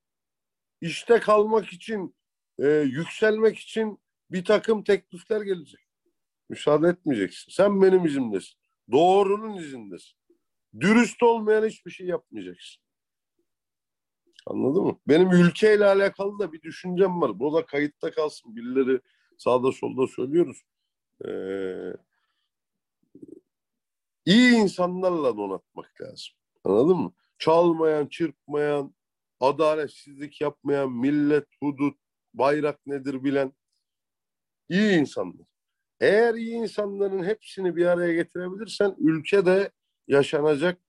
İşte kalmak için, e, yükselmek için bir takım teklifler gelecek. Müsaade etmeyeceksin. Sen benim izimdesin. Doğrunun izindesin. Dürüst olmayan hiçbir şey yapmayacaksın. Anladın mı? Benim ülkeyle alakalı da bir düşüncem var. Bu da kayıtta kalsın. Birileri sağda solda söylüyoruz. Ee, iyi insanlarla donatmak lazım. Anladın mı? Çalmayan, çırpmayan, adaletsizlik yapmayan, millet, hudut, bayrak nedir bilen iyi insanlar. Eğer iyi insanların hepsini bir araya getirebilirsen ülkede yaşanacak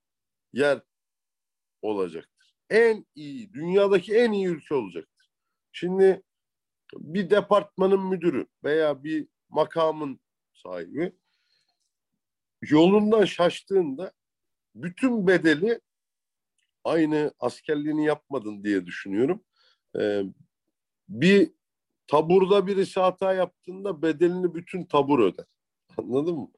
yer olacaktır. En iyi, dünyadaki en iyi ülke olacaktır. Şimdi bir departmanın müdürü veya bir makamın sahibi yolundan şaştığında bütün bedeli aynı askerliğini yapmadın diye düşünüyorum. Ee, bir taburda birisi hata yaptığında bedelini bütün tabur öder. Anladın mı?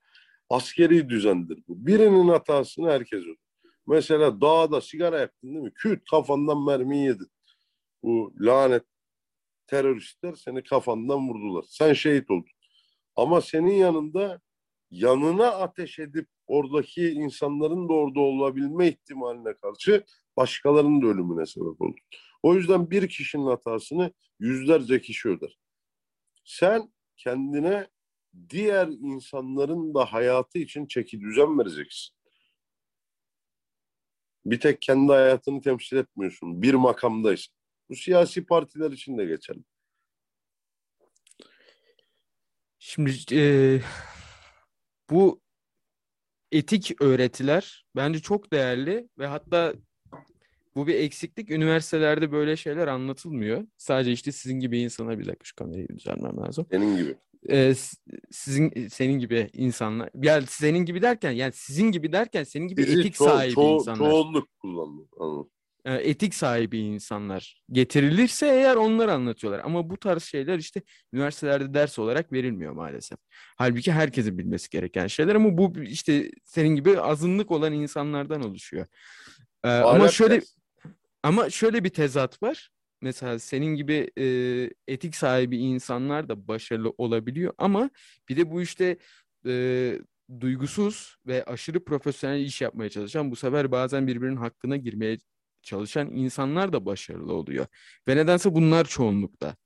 Askeri düzendir bu. Birinin hatasını herkes öder. Mesela dağda sigara yaktın değil mi? Küt kafandan mermiyi yedin. Bu lanet teröristler seni kafandan vurdular. Sen şehit oldun. Ama senin yanında yanına ateş edip oradaki insanların da orada olabilme ihtimaline karşı başkalarının da ölümüne sebep oldu. O yüzden bir kişinin hatasını yüzlerce kişi öder. Sen kendine diğer insanların da hayatı için çeki düzen vereceksin. Bir tek kendi hayatını temsil etmiyorsun. Bir makamdaysın. Bu siyasi partiler için de geçerli. Şimdi e, bu etik öğretiler bence çok değerli ve hatta bu bir eksiklik. Üniversitelerde böyle şeyler anlatılmıyor. Sadece işte sizin gibi insana bir dakika şu kamerayı düzeltmem lazım. Senin gibi. Ee, sizin senin gibi insanlar. Yani senin gibi derken yani sizin gibi derken senin gibi Bizi etik ço- sahibi ço- insanlar. Çoğunluk kullandım. Anladım. e, etik sahibi insanlar getirilirse eğer onlar anlatıyorlar. Ama bu tarz şeyler işte üniversitelerde ders olarak verilmiyor maalesef. Halbuki herkesin bilmesi gereken şeyler ama bu işte senin gibi azınlık olan insanlardan oluşuyor. Ee, ama şöyle dersi. Ama şöyle bir tezat var. Mesela senin gibi e, etik sahibi insanlar da başarılı olabiliyor ama bir de bu işte e, duygusuz ve aşırı profesyonel iş yapmaya çalışan bu sefer bazen birbirinin hakkına girmeye çalışan insanlar da başarılı oluyor. Ve nedense bunlar çoğunlukta.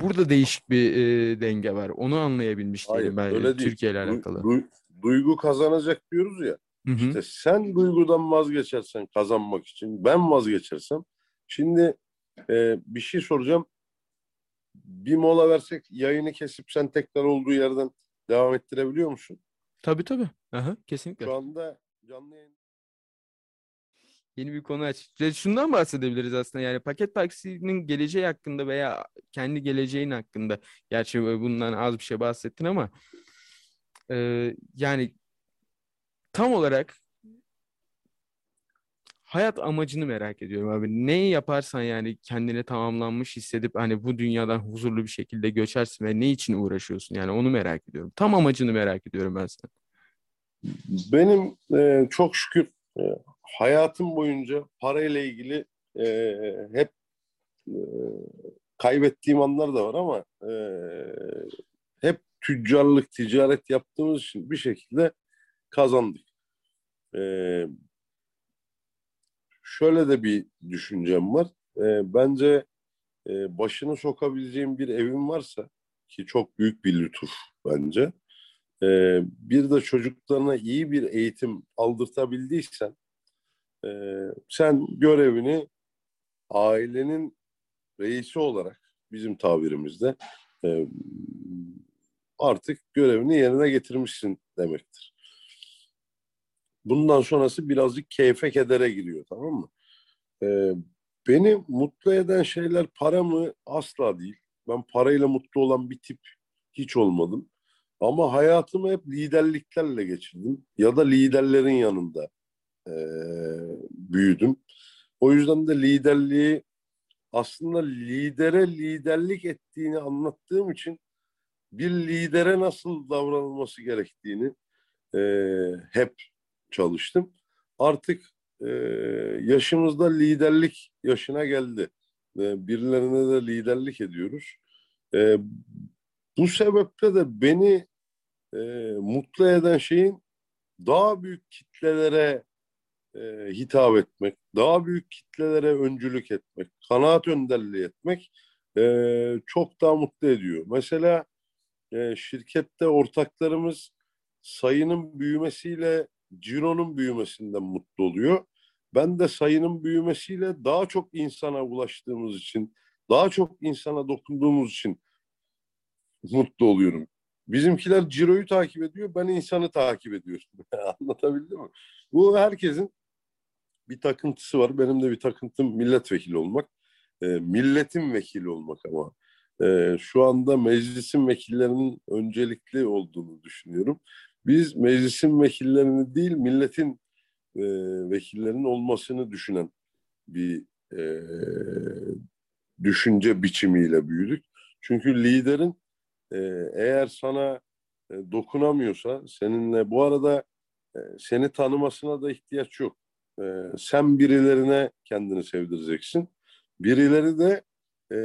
Burada değişik bir e, denge var. Onu anlayabilmiş Hayır, değilim ben öyle değil. Türkiye ile alakalı. du- duygu kazanacak diyoruz ya. Hı hı. İşte sen duygudan vazgeçersen kazanmak için ben vazgeçersem şimdi e, bir şey soracağım. Bir mola versek yayını kesip sen tekrar olduğu yerden devam ettirebiliyor musun? Tabii tabii. Aha, kesinlikle. Şu anda canlı yayın Yeni bir konu aç. Şundan bahsedebiliriz aslında yani paket taksinin geleceği hakkında veya kendi geleceğin hakkında. Gerçi bundan az bir şey bahsettin ama e, yani tam olarak hayat amacını merak ediyorum abi. Neyi yaparsan yani kendine tamamlanmış hissedip hani bu dünyadan huzurlu bir şekilde göçersin ve ne için uğraşıyorsun yani onu merak ediyorum. Tam amacını merak ediyorum ben sen. Benim e, çok şükür e, hayatım boyunca parayla ilgili e, hep e, kaybettiğim anlar da var ama e, hep tüccarlık, ticaret yaptığımız için bir şekilde kazandık. Ee, şöyle de bir düşüncem var. Ee, bence e, başını sokabileceğim bir evim varsa ki çok büyük bir lütuf bence. Ee, bir de çocuklarına iyi bir eğitim aldırtabildiysen e, sen görevini ailenin reisi olarak bizim tabirimizde e, artık görevini yerine getirmişsin demektir. Bundan sonrası birazcık keyfe kedere giriyor tamam mı? Ee, beni mutlu eden şeyler para mı? Asla değil. Ben parayla mutlu olan bir tip hiç olmadım. Ama hayatımı hep liderliklerle geçirdim. Ya da liderlerin yanında e, büyüdüm. O yüzden de liderliği aslında lidere liderlik ettiğini anlattığım için bir lidere nasıl davranılması gerektiğini e, hep çalıştım. Artık e, yaşımızda liderlik yaşına geldi. E, birilerine de liderlik ediyoruz. E, bu sebeple de beni e, mutlu eden şeyin daha büyük kitlelere e, hitap etmek, daha büyük kitlelere öncülük etmek, kanaat önderliği etmek e, çok daha mutlu ediyor. Mesela e, şirkette ortaklarımız sayının büyümesiyle cironun büyümesinden mutlu oluyor. Ben de sayının büyümesiyle daha çok insana ulaştığımız için, daha çok insana dokunduğumuz için mutlu oluyorum. Bizimkiler ciroyu takip ediyor, ben insanı takip ediyorum. Anlatabildim mi? Bu herkesin bir takıntısı var. Benim de bir takıntım milletvekili olmak. E, milletin vekili olmak ama. E, şu anda meclisin vekillerinin öncelikli olduğunu düşünüyorum. Biz meclisin vekillerini değil, milletin e, vekillerinin olmasını düşünen bir e, düşünce biçimiyle büyüdük. Çünkü liderin e, eğer sana e, dokunamıyorsa seninle bu arada e, seni tanımasına da ihtiyaç yok. E, sen birilerine kendini sevdireceksin. Birileri de e,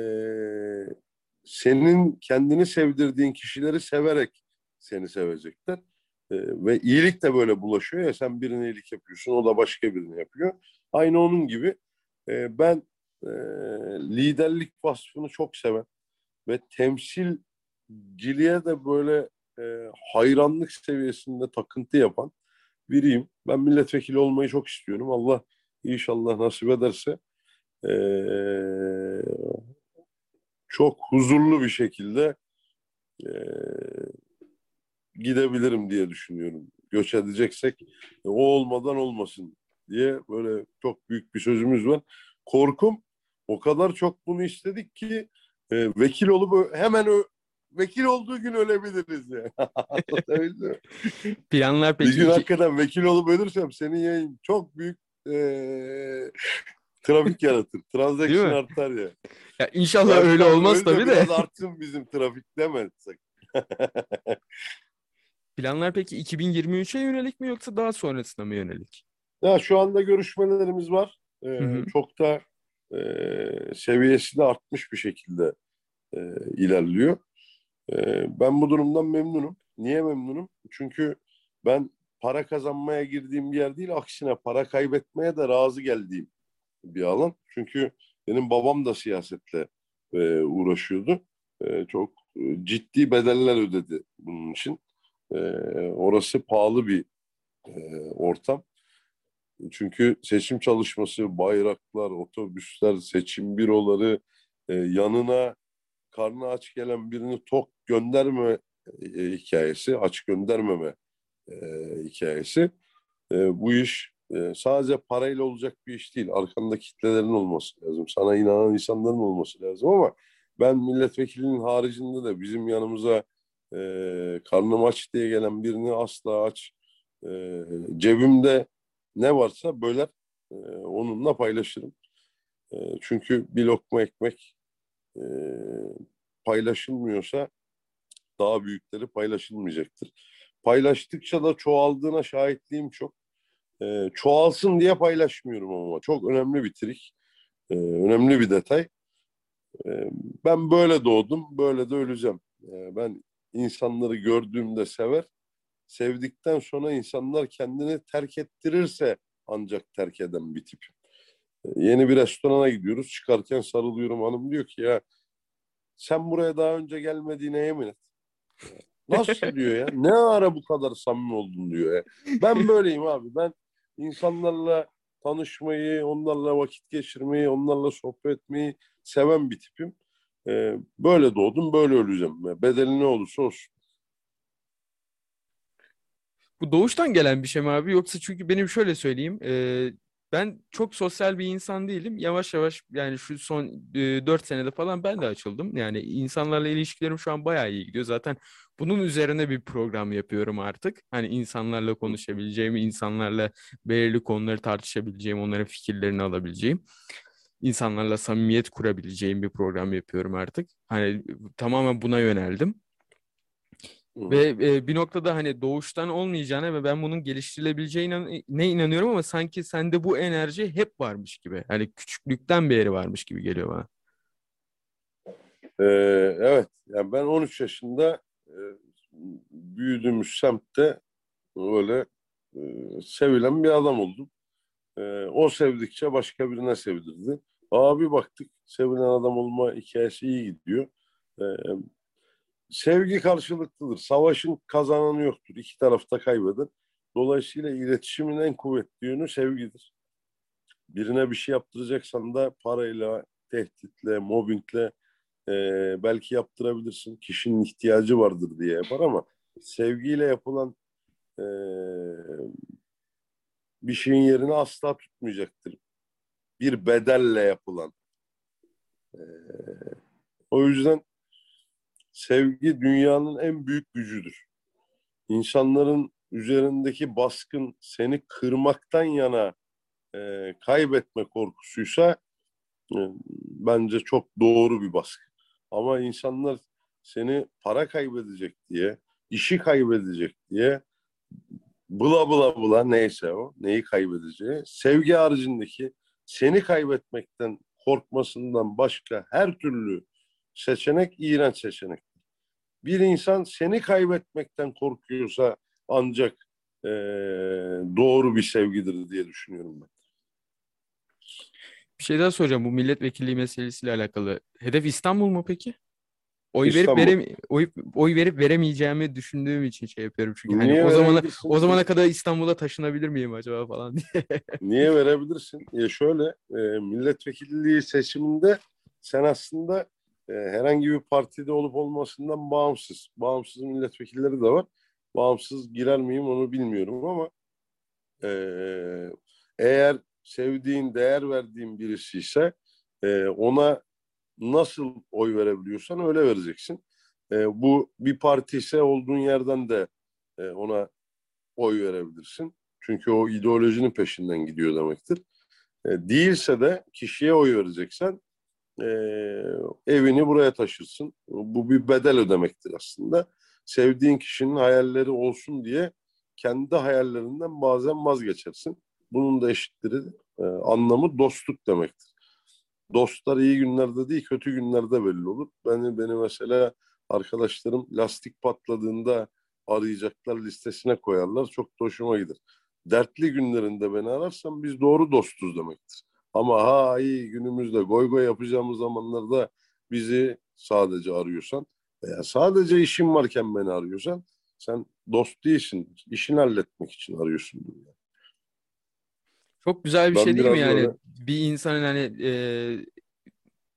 senin kendini sevdirdiğin kişileri severek seni sevecekler. E, ve iyilik de böyle bulaşıyor ya sen birine iyilik yapıyorsun o da başka birine yapıyor. Aynı onun gibi e, ben e, liderlik vasfını çok seven ve temsilciliğe de böyle e, hayranlık seviyesinde takıntı yapan biriyim. Ben milletvekili olmayı çok istiyorum. Allah inşallah nasip ederse e, çok huzurlu bir şekilde e, gidebilirim diye düşünüyorum. Göç edeceksek o olmadan olmasın diye böyle çok büyük bir sözümüz var. Korkum o kadar çok bunu istedik ki e, vekil olup hemen ö, vekil olduğu gün ölebiliriz yani. Planlar peki? Bir gün hakikaten vekil olup ölürsem senin yayın çok büyük e, trafik yaratır. Transaction artar ya. ya inşallah ya, öyle olmaz tabii de. Biraz artsın bizim trafik demezsek. Planlar peki 2023'e yönelik mi yoksa daha sonrasına mı yönelik? Ya şu anda görüşmelerimiz var. Ee, hı hı. Çok da e, seviyesi de artmış bir şekilde e, ilerliyor. E, ben bu durumdan memnunum. Niye memnunum? Çünkü ben para kazanmaya girdiğim bir yer değil, aksine para kaybetmeye de razı geldiğim bir alan. Çünkü benim babam da siyasetle e, uğraşıyordu. E, çok ciddi bedeller ödedi bunun için. E, orası pahalı bir e, ortam. Çünkü seçim çalışması, bayraklar, otobüsler, seçim büroları, e, yanına karnı aç gelen birini tok gönderme e, hikayesi, aç göndermeme hikayesi. Bu iş e, sadece parayla olacak bir iş değil. Arkanda kitlelerin olması lazım. Sana inanan insanların olması lazım ama ben milletvekilinin haricinde de bizim yanımıza e, karnım aç diye gelen birini asla aç e, cebimde ne varsa böler e, onunla paylaşırım. E, çünkü bir lokma ekmek e, paylaşılmıyorsa daha büyükleri paylaşılmayacaktır. Paylaştıkça da çoğaldığına şahitliğim çok. E, çoğalsın diye paylaşmıyorum ama çok önemli bir trik. E, önemli bir detay. Ben böyle doğdum, böyle de öleceğim. Ben insanları gördüğümde sever. Sevdikten sonra insanlar kendini terk ettirirse ancak terk eden bir tipim. Yeni bir restorana gidiyoruz. Çıkarken sarılıyorum hanım diyor ki ya sen buraya daha önce gelmediğine yemin et. Nasıl diyor ya? Ne ara bu kadar samimi oldun diyor ya. Ben böyleyim abi. Ben insanlarla tanışmayı, onlarla vakit geçirmeyi, onlarla sohbet etmeyi seven bir tipim. Ee, böyle doğdum, böyle öleceğim. Bedeli ne olursa olsun. Bu doğuştan gelen bir şey mi abi? Yoksa çünkü benim şöyle söyleyeyim. e, ben çok sosyal bir insan değilim. Yavaş yavaş yani şu son e, 4 senede falan ben de açıldım. Yani insanlarla ilişkilerim şu an bayağı iyi gidiyor. Zaten bunun üzerine bir program yapıyorum artık. Hani insanlarla konuşabileceğim, insanlarla belirli konuları tartışabileceğim, onların fikirlerini alabileceğim. İnsanlarla samimiyet kurabileceğim bir program yapıyorum artık. Hani tamamen buna yöneldim. Ve e, bir noktada hani doğuştan olmayacağına ve ben bunun geliştirilebileceğine ne inanıyorum ama sanki sende bu enerji hep varmış gibi. Hani küçüklükten beri varmış gibi geliyor bana. Ee, evet, yani ben 13 yaşında e, büyüdüğümüz semtte öyle e, sevilen bir adam oldum. E, o sevdikçe başka birine sevdirdi. Abi baktık sevilen adam olma hikayesi iyi gidiyor. E, sevgi karşılıklıdır. Savaşın kazananı yoktur. İki tarafta kaybeder. Dolayısıyla iletişimin en kuvvetli yönü sevgidir. Birine bir şey yaptıracaksan da parayla, tehditle, mobbingle e, belki yaptırabilirsin. Kişinin ihtiyacı vardır diye yapar ama sevgiyle yapılan e, bir şeyin yerini asla tutmayacaktır. Bir bedelle yapılan. E, o yüzden sevgi dünyanın en büyük gücüdür. İnsanların üzerindeki baskın seni kırmaktan yana e, kaybetme korkusuysa e, bence çok doğru bir baskı. Ama insanlar seni para kaybedecek diye, işi kaybedecek diye bula bula bula neyse o, neyi kaybedeceği, sevgi haricindeki seni kaybetmekten korkmasından başka her türlü seçenek iğrenç seçenek. Bir insan seni kaybetmekten korkuyorsa ancak e, doğru bir sevgidir diye düşünüyorum ben. Bir şey daha soracağım bu milletvekilliği meselesiyle alakalı. Hedef İstanbul mu peki? Oy İstanbul. verip verem oy, oy verip veremeyeceğimi düşündüğüm için şey yapıyorum çünkü hani Niye o zamana o zamana kadar İstanbul'a taşınabilir miyim acaba falan diye. Niye verebilirsin? Ya şöyle e, milletvekilliği seçiminde sen aslında e, herhangi bir partide olup olmasından bağımsız. Bağımsız milletvekilleri de var. Bağımsız girer miyim onu bilmiyorum ama e, eğer sevdiğin, değer verdiğin birisi ise e, ona nasıl oy verebiliyorsan öyle vereceksin. E, bu bir parti ise olduğun yerden de e, ona oy verebilirsin. Çünkü o ideolojinin peşinden gidiyor demektir. E, değilse de kişiye oy vereceksen e, evini buraya taşırsın. Bu bir bedel ödemektir aslında. Sevdiğin kişinin hayalleri olsun diye kendi hayallerinden bazen vazgeçersin. Bunun da eşitleri e, anlamı dostluk demektir. Dostlar iyi günlerde değil kötü günlerde belli olur. Beni, beni mesela arkadaşlarım lastik patladığında arayacaklar listesine koyarlar. Çok da hoşuma gider. Dertli günlerinde beni ararsan biz doğru dostuz demektir. Ama ha iyi günümüzde goy goy yapacağımız zamanlarda bizi sadece arıyorsan veya sadece işin varken beni arıyorsan sen dost değilsin. İşini halletmek için arıyorsun. bunu. Çok güzel bir Ben şey değil mi yani böyle- bir insanın hani e,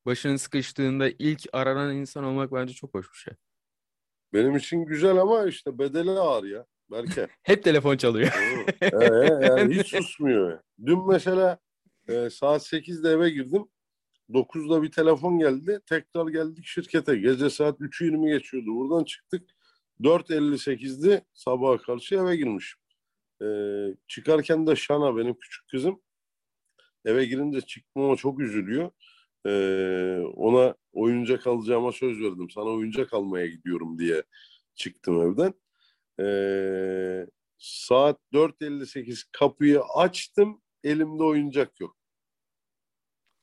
başının sıkıştığında ilk aranan insan olmak bence çok hoş bir şey. Benim için güzel ama işte bedeli ağır ya. Berke. Hep telefon çalıyor. Ee, yani hiç susmuyor. Dün mesela e, saat 8'de eve girdim. 9'da bir telefon geldi. Tekrar geldik şirkete. Gece saat 3.20 geçiyordu. Buradan çıktık. 4.58'di sabaha karşı eve girmişim. Ee, çıkarken de Şana benim küçük kızım eve girince çıkmama çok üzülüyor. Ee, ona oyuncak alacağıma söz verdim. Sana oyuncak almaya gidiyorum diye çıktım evden. Ee, saat 4.58 kapıyı açtım. Elimde oyuncak yok.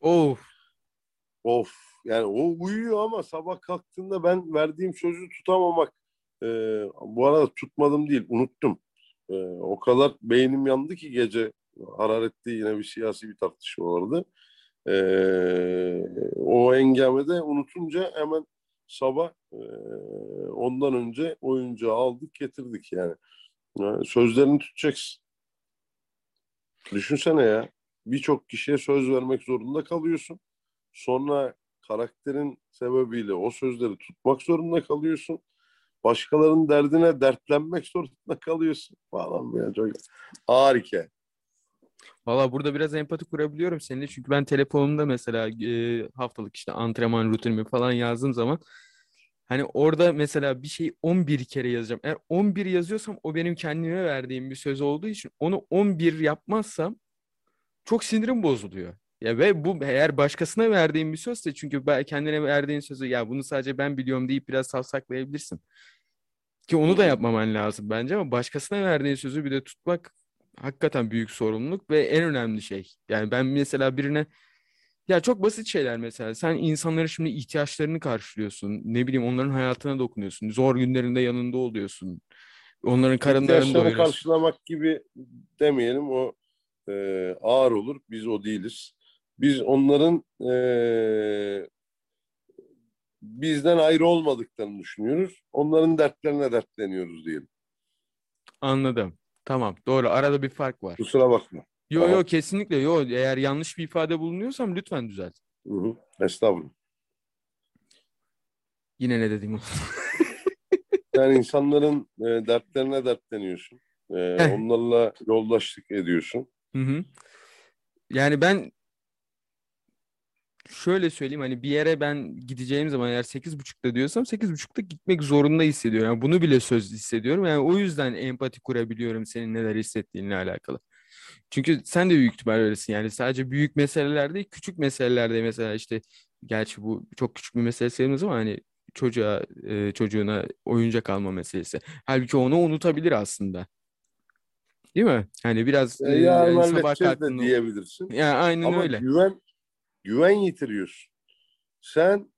Of. Of yani o uyuyor ama sabah kalktığında ben verdiğim sözü tutamamak e, bu arada tutmadım değil unuttum. E, o kadar beynim yandı ki gece hararetli yine bir siyasi bir tartışma vardı. E, o engamede unutunca hemen sabah e, ondan önce oyuncağı aldık getirdik yani. yani sözlerini tutacaksın. Düşünsene ya birçok kişiye söz vermek zorunda kalıyorsun. Sonra karakterin sebebiyle o sözleri tutmak zorunda kalıyorsun. Başkalarının derdine dertlenmek zorunda kalıyorsun falan ya çok hikaye. Valla burada biraz empati kurabiliyorum seninle. Çünkü ben telefonumda mesela e, haftalık işte antrenman rutinimi falan yazdığım zaman hani orada mesela bir şeyi 11 kere yazacağım. Eğer 11 yazıyorsam o benim kendime verdiğim bir söz olduğu için onu 11 yapmazsam çok sinirim bozuluyor. Ya ve bu eğer başkasına verdiğin bir sözse çünkü kendine verdiğin sözü ya bunu sadece ben biliyorum deyip biraz savsaklayabilirsin. Ki onu da yapmaman lazım bence ama başkasına verdiğin sözü bir de tutmak hakikaten büyük sorumluluk ve en önemli şey. Yani ben mesela birine ya çok basit şeyler mesela. Sen insanların şimdi ihtiyaçlarını karşılıyorsun. Ne bileyim onların hayatına dokunuyorsun. Zor günlerinde yanında oluyorsun. Onların karınlarını doyuruyorsun. karşılamak gibi demeyelim o e, ağır olur. Biz o değiliz. Biz onların e, bizden ayrı olmadıklarını düşünüyoruz. Onların dertlerine dertleniyoruz diyelim. Anladım. Tamam. Doğru. Arada bir fark var. Kusura bakma. Yo yo kesinlikle yo. Eğer yanlış bir ifade bulunuyorsam lütfen düzelt. Hı hı. Estağfurullah. Yine ne dedim? yani insanların e, dertlerine dertleniyorsun. E, onlarla yoldaşlık ediyorsun. Hı hı. Yani ben şöyle söyleyeyim hani bir yere ben gideceğim zaman eğer sekiz buçukta diyorsam sekiz buçukta gitmek zorunda hissediyorum. Yani bunu bile söz hissediyorum. Yani o yüzden empati kurabiliyorum senin neler hissettiğinle alakalı. Çünkü sen de büyük ihtimal öylesin. Yani sadece büyük meseleler değil, küçük meselelerde mesela işte gerçi bu çok küçük bir mesele sayılmaz ama hani çocuğa e, çocuğuna oyuncak alma meselesi. Halbuki onu unutabilir aslında. Değil mi? Hani biraz e, yarın yani sabah de diyebilirsin. Ya aynen Ama öyle. güven güven yitiriyorsun. Sen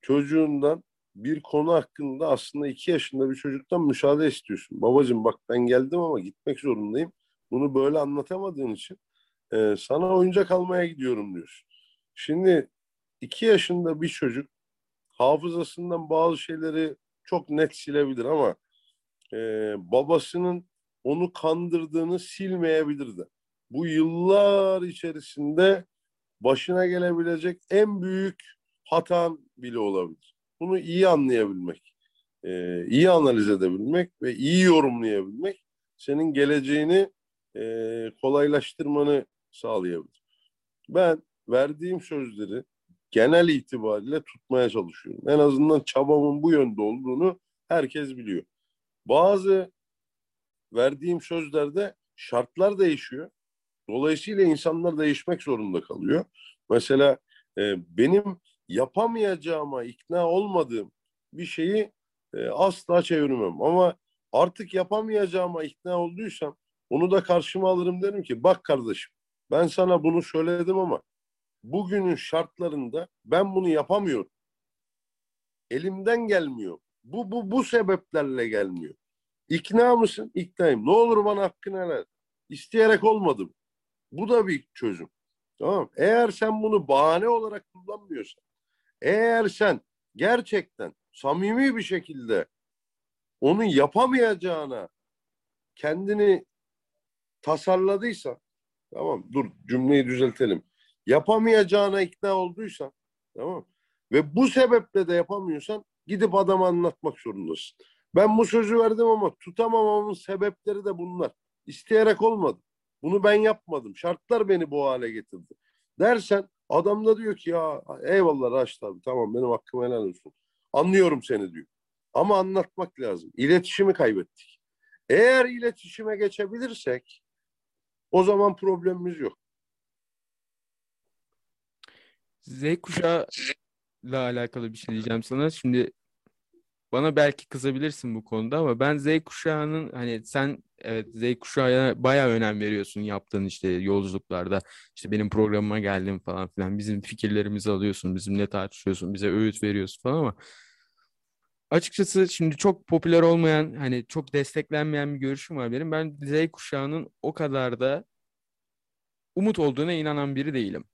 çocuğundan bir konu hakkında aslında iki yaşında bir çocuktan müsaade istiyorsun. Babacığım bak ben geldim ama gitmek zorundayım. Bunu böyle anlatamadığın için e, sana oyuncak almaya gidiyorum diyorsun. Şimdi iki yaşında bir çocuk hafızasından bazı şeyleri çok net silebilir ama e, babasının onu kandırdığını silmeyebilir de. Bu yıllar içerisinde başına gelebilecek en büyük hatan bile olabilir. Bunu iyi anlayabilmek, e, iyi analiz edebilmek ve iyi yorumlayabilmek senin geleceğini e, kolaylaştırmanı sağlayabilir. Ben verdiğim sözleri genel itibariyle tutmaya çalışıyorum. En azından çabamın bu yönde olduğunu herkes biliyor. Bazı verdiğim sözlerde şartlar değişiyor. Dolayısıyla insanlar değişmek zorunda kalıyor. Mesela e, benim yapamayacağıma ikna olmadığım bir şeyi e, asla çevirmem. Ama artık yapamayacağıma ikna olduysam onu da karşıma alırım derim ki bak kardeşim ben sana bunu söyledim ama bugünün şartlarında ben bunu yapamıyorum. Elimden gelmiyor. Bu bu bu sebeplerle gelmiyor. İkna mısın? İknayım. Ne olur bana hakkını helal. İsteyerek olmadım. Bu da bir çözüm. Tamam Eğer sen bunu bahane olarak kullanmıyorsan, eğer sen gerçekten samimi bir şekilde onun yapamayacağına kendini tasarladıysan, tamam dur cümleyi düzeltelim. Yapamayacağına ikna olduysan, tamam ve bu sebeple de yapamıyorsan gidip adama anlatmak zorundasın. Ben bu sözü verdim ama tutamamamın sebepleri de bunlar. İsteyerek olmadı. Bunu ben yapmadım. Şartlar beni bu hale getirdi. Dersen adam da diyor ki ya eyvallah Raşit abi tamam benim hakkım helal olsun. Anlıyorum seni diyor. Ama anlatmak lazım. İletişimi kaybettik. Eğer iletişime geçebilirsek o zaman problemimiz yok. Z kuşağı ile alakalı bir şey diyeceğim sana. Şimdi bana belki kızabilirsin bu konuda ama ben Z kuşağının hani sen evet Z kuşağına bayağı önem veriyorsun yaptığın işte yolculuklarda. İşte benim programıma geldin falan filan. Bizim fikirlerimizi alıyorsun, bizimle tartışıyorsun, bize öğüt veriyorsun falan ama açıkçası şimdi çok popüler olmayan hani çok desteklenmeyen bir görüşüm var benim. Ben Z kuşağının o kadar da umut olduğuna inanan biri değilim.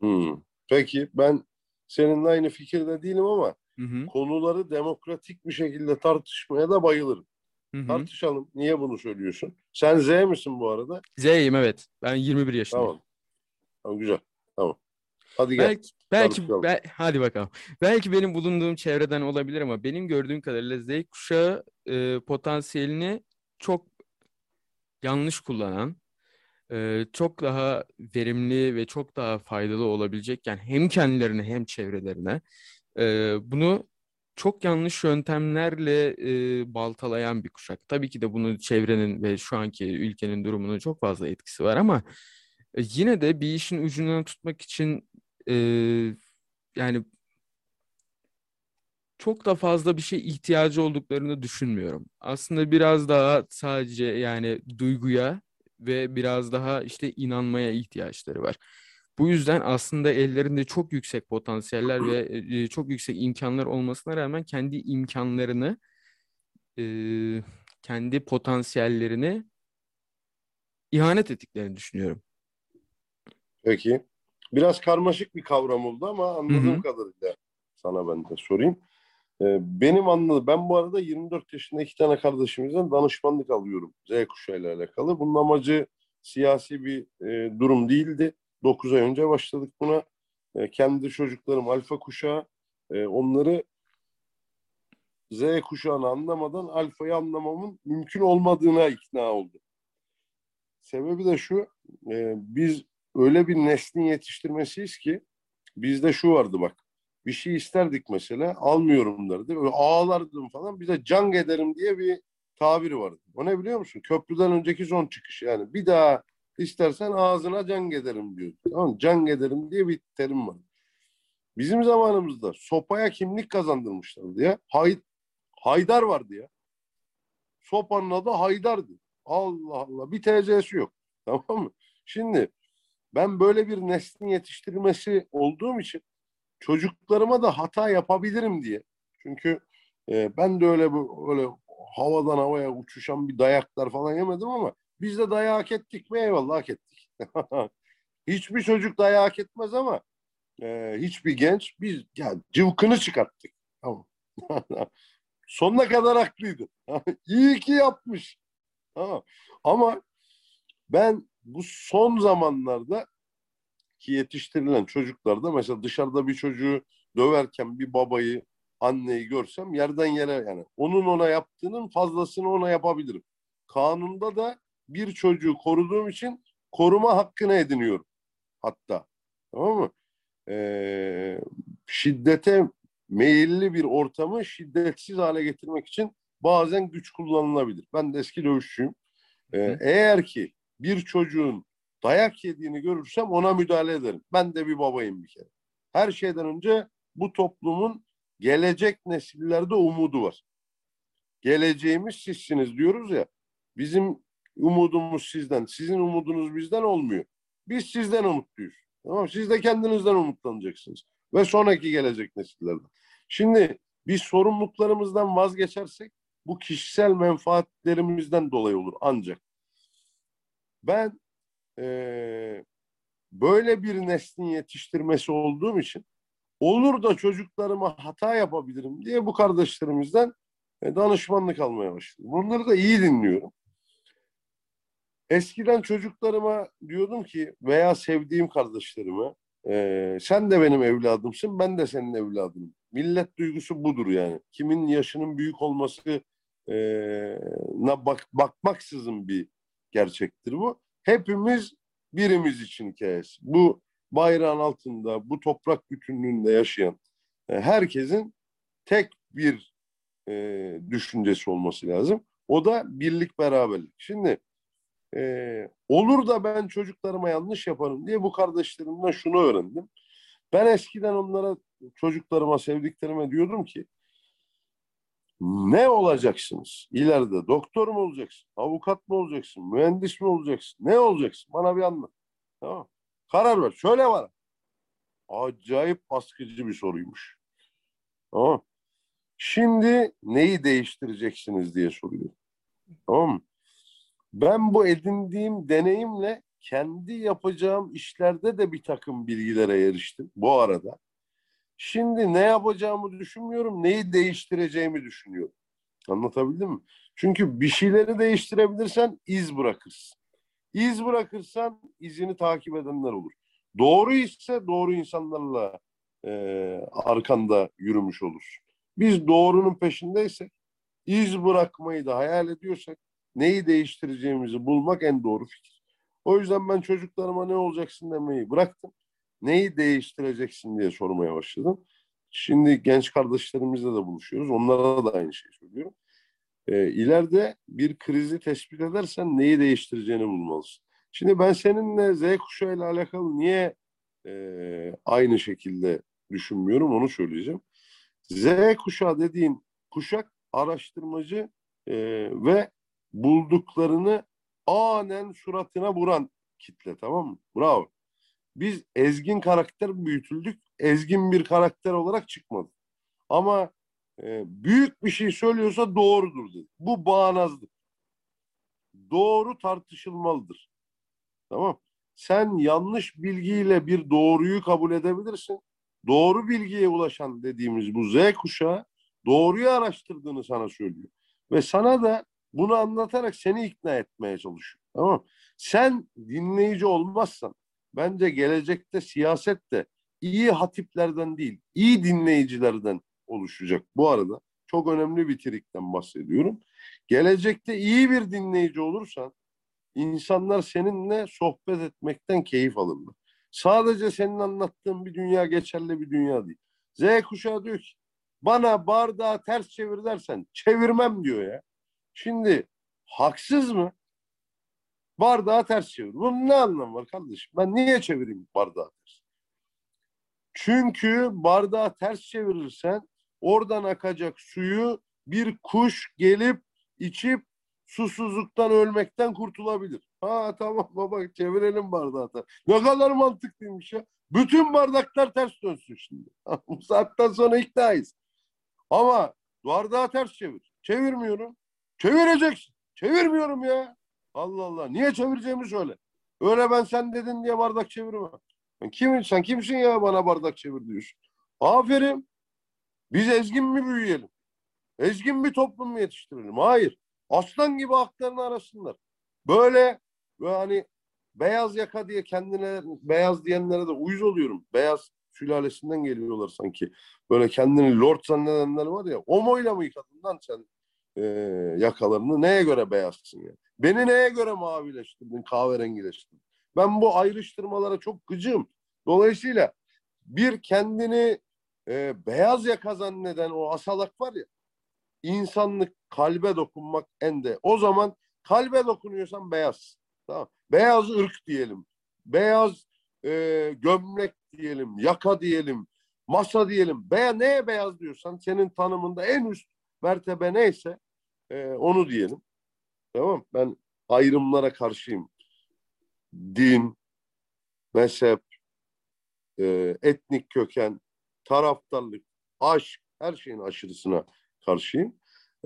Hmm. Peki ben seninle aynı fikirde değilim ama Hı hı. konuları demokratik bir şekilde tartışmaya da bayılırım. Hı hı. Tartışalım. Niye bunu söylüyorsun? Sen Z misin bu arada? Z'yim evet. Ben 21 yaşındayım. Tamam. Tamam güzel. Tamam. Hadi gel. Belki belki be- hadi bakalım. Belki benim bulunduğum çevreden olabilir ama benim gördüğüm kadarıyla Z kuşağı e, potansiyelini çok yanlış kullanan, e, çok daha verimli ve çok daha faydalı olabilecekken hem kendilerine hem çevrelerine e, bunu çok yanlış yöntemlerle e, baltalayan bir kuşak. Tabii ki de bunu çevrenin ve şu anki ülkenin durumunun çok fazla etkisi var ama e, yine de bir işin ucundan tutmak için e, yani çok da fazla bir şey ihtiyacı olduklarını düşünmüyorum. Aslında biraz daha sadece yani duyguya ve biraz daha işte inanmaya ihtiyaçları var. Bu yüzden aslında ellerinde çok yüksek potansiyeller ve e, çok yüksek imkanlar olmasına rağmen kendi imkanlarını, e, kendi potansiyellerini ihanet ettiklerini düşünüyorum. Peki. Biraz karmaşık bir kavram oldu ama anladığım Hı hı. kadarıyla sana ben de sorayım. Benim anladığım, ben bu arada 24 yaşında iki tane kardeşimizden danışmanlık alıyorum Z kuşağıyla alakalı. Bunun amacı siyasi bir e, durum değildi. 9 ay önce başladık buna. E, kendi çocuklarım alfa kuşağı. E, onları Z kuşağını anlamadan alfayı anlamamın mümkün olmadığına ikna oldum. Sebebi de şu, e, biz öyle bir neslin yetiştirmesiyiz ki bizde şu vardı bak. Bir şey isterdik mesela almıyorum derdi. Öyle ağlardım falan. Bize can ederim diye bir tabiri vardı. O ne biliyor musun? Köprüden önceki son çıkış. Yani bir daha istersen ağzına can ederim diyor. Tamam? Can ederim diye bir terim var. Bizim zamanımızda sopaya kimlik kazandırmışlardı ya. Hay, Haydar vardı ya. Sopanın adı Haydar'dı. Allah Allah. Bir TC'si yok. Tamam mı? Şimdi ben böyle bir neslin yetiştirilmesi olduğum için çocuklarıma da hata yapabilirim diye. Çünkü e, ben de öyle bu öyle havadan havaya uçuşan bir dayaklar falan yemedim ama biz de dayak hak ettik mi? Eyvallah hak ettik. Hiçbir çocuk dayak hak etmez ama e, hiçbir genç biz ya cıvkını çıkarttık. Tamam. Sonuna kadar haklıydı. İyi ki yapmış. Ama ben bu son zamanlarda ki yetiştirilen çocuklarda mesela dışarıda bir çocuğu döverken bir babayı anneyi görsem yerden yere yani onun ona yaptığının fazlasını ona yapabilirim. Kanunda da bir çocuğu koruduğum için koruma hakkını ediniyorum hatta. Tamam mı? Ee, şiddete meyilli bir ortamı şiddetsiz hale getirmek için bazen güç kullanılabilir. Ben de eski dövüşçüyüm. Ee, eğer ki bir çocuğun dayak yediğini görürsem ona müdahale ederim. Ben de bir babayım bir kere. Her şeyden önce bu toplumun gelecek nesillerde umudu var. Geleceğimiz sizsiniz diyoruz ya. Bizim umudumuz sizden, sizin umudunuz bizden olmuyor. Biz sizden umutluyuz. Tamam Siz de kendinizden umutlanacaksınız. Ve sonraki gelecek nesillerden. Şimdi biz sorumluluklarımızdan vazgeçersek bu kişisel menfaatlerimizden dolayı olur ancak. Ben e, böyle bir neslin yetiştirmesi olduğum için olur da çocuklarıma hata yapabilirim diye bu kardeşlerimizden e, danışmanlık almaya başladım. Bunları da iyi dinliyorum. Eskiden çocuklarıma diyordum ki veya sevdiğim kardeşlerime e, sen de benim evladımsın ben de senin evladınım. Millet duygusu budur yani. Kimin yaşının büyük olması e, na bak, bakmaksızın bir gerçektir bu. Hepimiz birimiz için hikayesi. Bu bayrağın altında, bu toprak bütünlüğünde yaşayan e, herkesin tek bir e, düşüncesi olması lazım. O da birlik beraberlik. Şimdi e, olur da ben çocuklarıma yanlış yaparım diye bu kardeşlerimden şunu öğrendim. Ben eskiden onlara çocuklarıma, sevdiklerime diyordum ki ne olacaksınız? İleride doktor mu olacaksın? Avukat mı olacaksın? Mühendis mi olacaksın? Ne olacaksın? Bana bir anlat. Tamam. Karar ver. Şöyle var. Acayip baskıcı bir soruymuş. Tamam. Şimdi neyi değiştireceksiniz diye soruyor. Tamam mı? Ben bu edindiğim deneyimle kendi yapacağım işlerde de bir takım bilgilere eriştim bu arada. Şimdi ne yapacağımı düşünmüyorum, neyi değiştireceğimi düşünüyorum. Anlatabildim mi? Çünkü bir şeyleri değiştirebilirsen iz bırakırsın. İz bırakırsan izini takip edenler olur. Doğru ise doğru insanlarla e, arkanda yürümüş olur. Biz doğrunun peşindeysek, iz bırakmayı da hayal ediyorsak neyi değiştireceğimizi bulmak en doğru fikir. O yüzden ben çocuklarıma ne olacaksın demeyi bıraktım. Neyi değiştireceksin diye sormaya başladım. Şimdi genç kardeşlerimizle de buluşuyoruz. Onlara da aynı şeyi söylüyorum. E, ileride bir krizi tespit edersen neyi değiştireceğini bulmalısın. Şimdi ben seninle Z kuşağı ile alakalı niye e, aynı şekilde düşünmüyorum onu söyleyeceğim. Z kuşağı dediğin kuşak araştırmacı e, ve bulduklarını anen suratına vuran kitle tamam mı? Bravo. Biz ezgin karakter büyütüldük. Ezgin bir karakter olarak çıkmadık. Ama e, büyük bir şey söylüyorsa doğrudur dedi. Bu bağnazlık. Doğru tartışılmalıdır. Tamam. Sen yanlış bilgiyle bir doğruyu kabul edebilirsin. Doğru bilgiye ulaşan dediğimiz bu Z kuşağı doğruyu araştırdığını sana söylüyor. Ve sana da bunu anlatarak seni ikna etmeye çalışıyor. Tamam Sen dinleyici olmazsan bence gelecekte siyaset de iyi hatiplerden değil, iyi dinleyicilerden oluşacak. Bu arada çok önemli bir trikten bahsediyorum. Gelecekte iyi bir dinleyici olursan insanlar seninle sohbet etmekten keyif alırlar. Sadece senin anlattığın bir dünya geçerli bir dünya değil. Z kuşağı diyor ki bana bardağı ters çevir dersen çevirmem diyor ya. Şimdi haksız mı? Bardağı ters çevir. Bunun ne anlamı var kardeşim? Ben niye çevireyim bardağı ters? Çünkü bardağı ters çevirirsen oradan akacak suyu bir kuş gelip içip susuzluktan ölmekten kurtulabilir. Ha tamam baba çevirelim bardağı ters. Ne kadar mantıklıymış ya. Bütün bardaklar ters dönsün şimdi. Bu saatten sonra iknayız. Ama bardağı ters çevir. Çevirmiyorum. Çevireceksin. Çevirmiyorum ya. Allah Allah. Niye çevireceğimi söyle. Öyle ben sen dedin diye bardak çevirme. Ben kim, sen kimsin ya bana bardak çevir diyorsun. Aferin. Biz ezgin mi büyüyelim? Ezgin bir toplum mu yetiştirelim? Hayır. Aslan gibi haklarını arasınlar. Böyle ve hani beyaz yaka diye kendine beyaz diyenlere de uyuz oluyorum. Beyaz sülalesinden geliyorlar sanki. Böyle kendini lord zannedenler var ya. Omoyla mı yıkadın lan sen e, yakalarını? Neye göre beyazsın ya? Beni neye göre mavileştirdin, kahverengileştirdin? Ben bu ayrıştırmalara çok gıcığım. Dolayısıyla bir kendini e, beyaz yaka zanneden o asalak var ya insanlık kalbe dokunmak en de. O zaman kalbe dokunuyorsan beyaz. Tamam. Beyaz ırk diyelim. Beyaz e, gömlek diyelim. Yaka diyelim. Masa diyelim. Be neye beyaz diyorsan senin tanımında en üst mertebe neyse e, onu diyelim. Tamam Ben ayrımlara karşıyım. Din, mezhep, e, etnik köken, taraftarlık, aşk, her şeyin aşırısına karşıyım.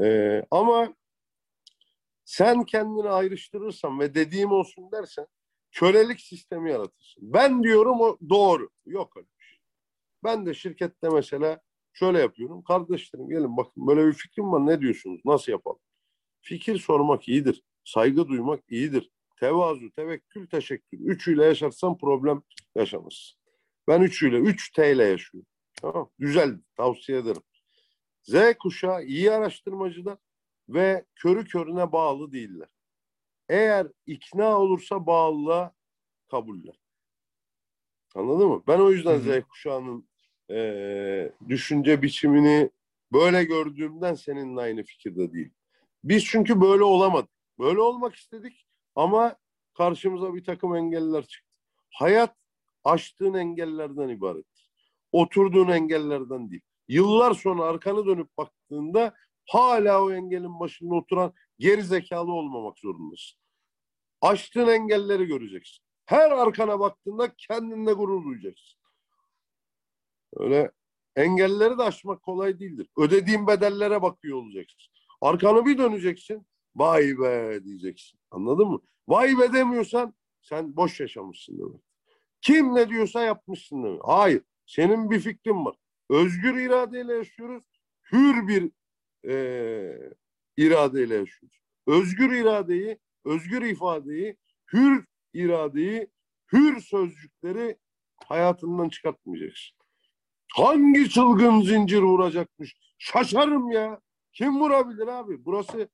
E, ama sen kendini ayrıştırırsan ve dediğim olsun dersen kölelik sistemi yaratırsın. Ben diyorum o doğru. Yok öyle bir şey. Ben de şirkette mesela şöyle yapıyorum. Kardeşlerim gelin bakın böyle bir fikrim var ne diyorsunuz? Nasıl yapalım? Fikir sormak iyidir. Saygı duymak iyidir. Tevazu, tevekkül, teşekkür. Üçüyle yaşarsan problem yaşamazsın. Ben üçüyle, üç T ile yaşıyorum. Tamam Güzel, tavsiye ederim. Z kuşağı iyi araştırmacılar ve körü körüne bağlı değiller. Eğer ikna olursa bağlılığa kabuller. Anladın mı? Ben o yüzden Z kuşağının e, düşünce biçimini böyle gördüğümden seninle aynı fikirde değil. Biz çünkü böyle olamadık. Böyle olmak istedik ama karşımıza bir takım engeller çıktı. Hayat aştığın engellerden ibaret. Oturduğun engellerden değil. Yıllar sonra arkanı dönüp baktığında hala o engelin başında oturan geri zekalı olmamak zorundasın. Aştığın engelleri göreceksin. Her arkana baktığında kendinle gurur duyacaksın. Öyle engelleri de aşmak kolay değildir. Ödediğin bedellere bakıyor olacaksın. Arkanı bir döneceksin. Vay be diyeceksin. Anladın mı? Vay be demiyorsan sen boş yaşamışsın demek. Kim ne diyorsa yapmışsın demek. Hayır. Senin bir fikrin var. Özgür iradeyle yaşıyoruz. Hür bir e, iradeyle yaşıyoruz. Özgür iradeyi, özgür ifadeyi, hür iradeyi, hür sözcükleri hayatından çıkartmayacaksın. Hangi çılgın zincir vuracakmış? Şaşarım ya. Kim vurabilir abi? Burası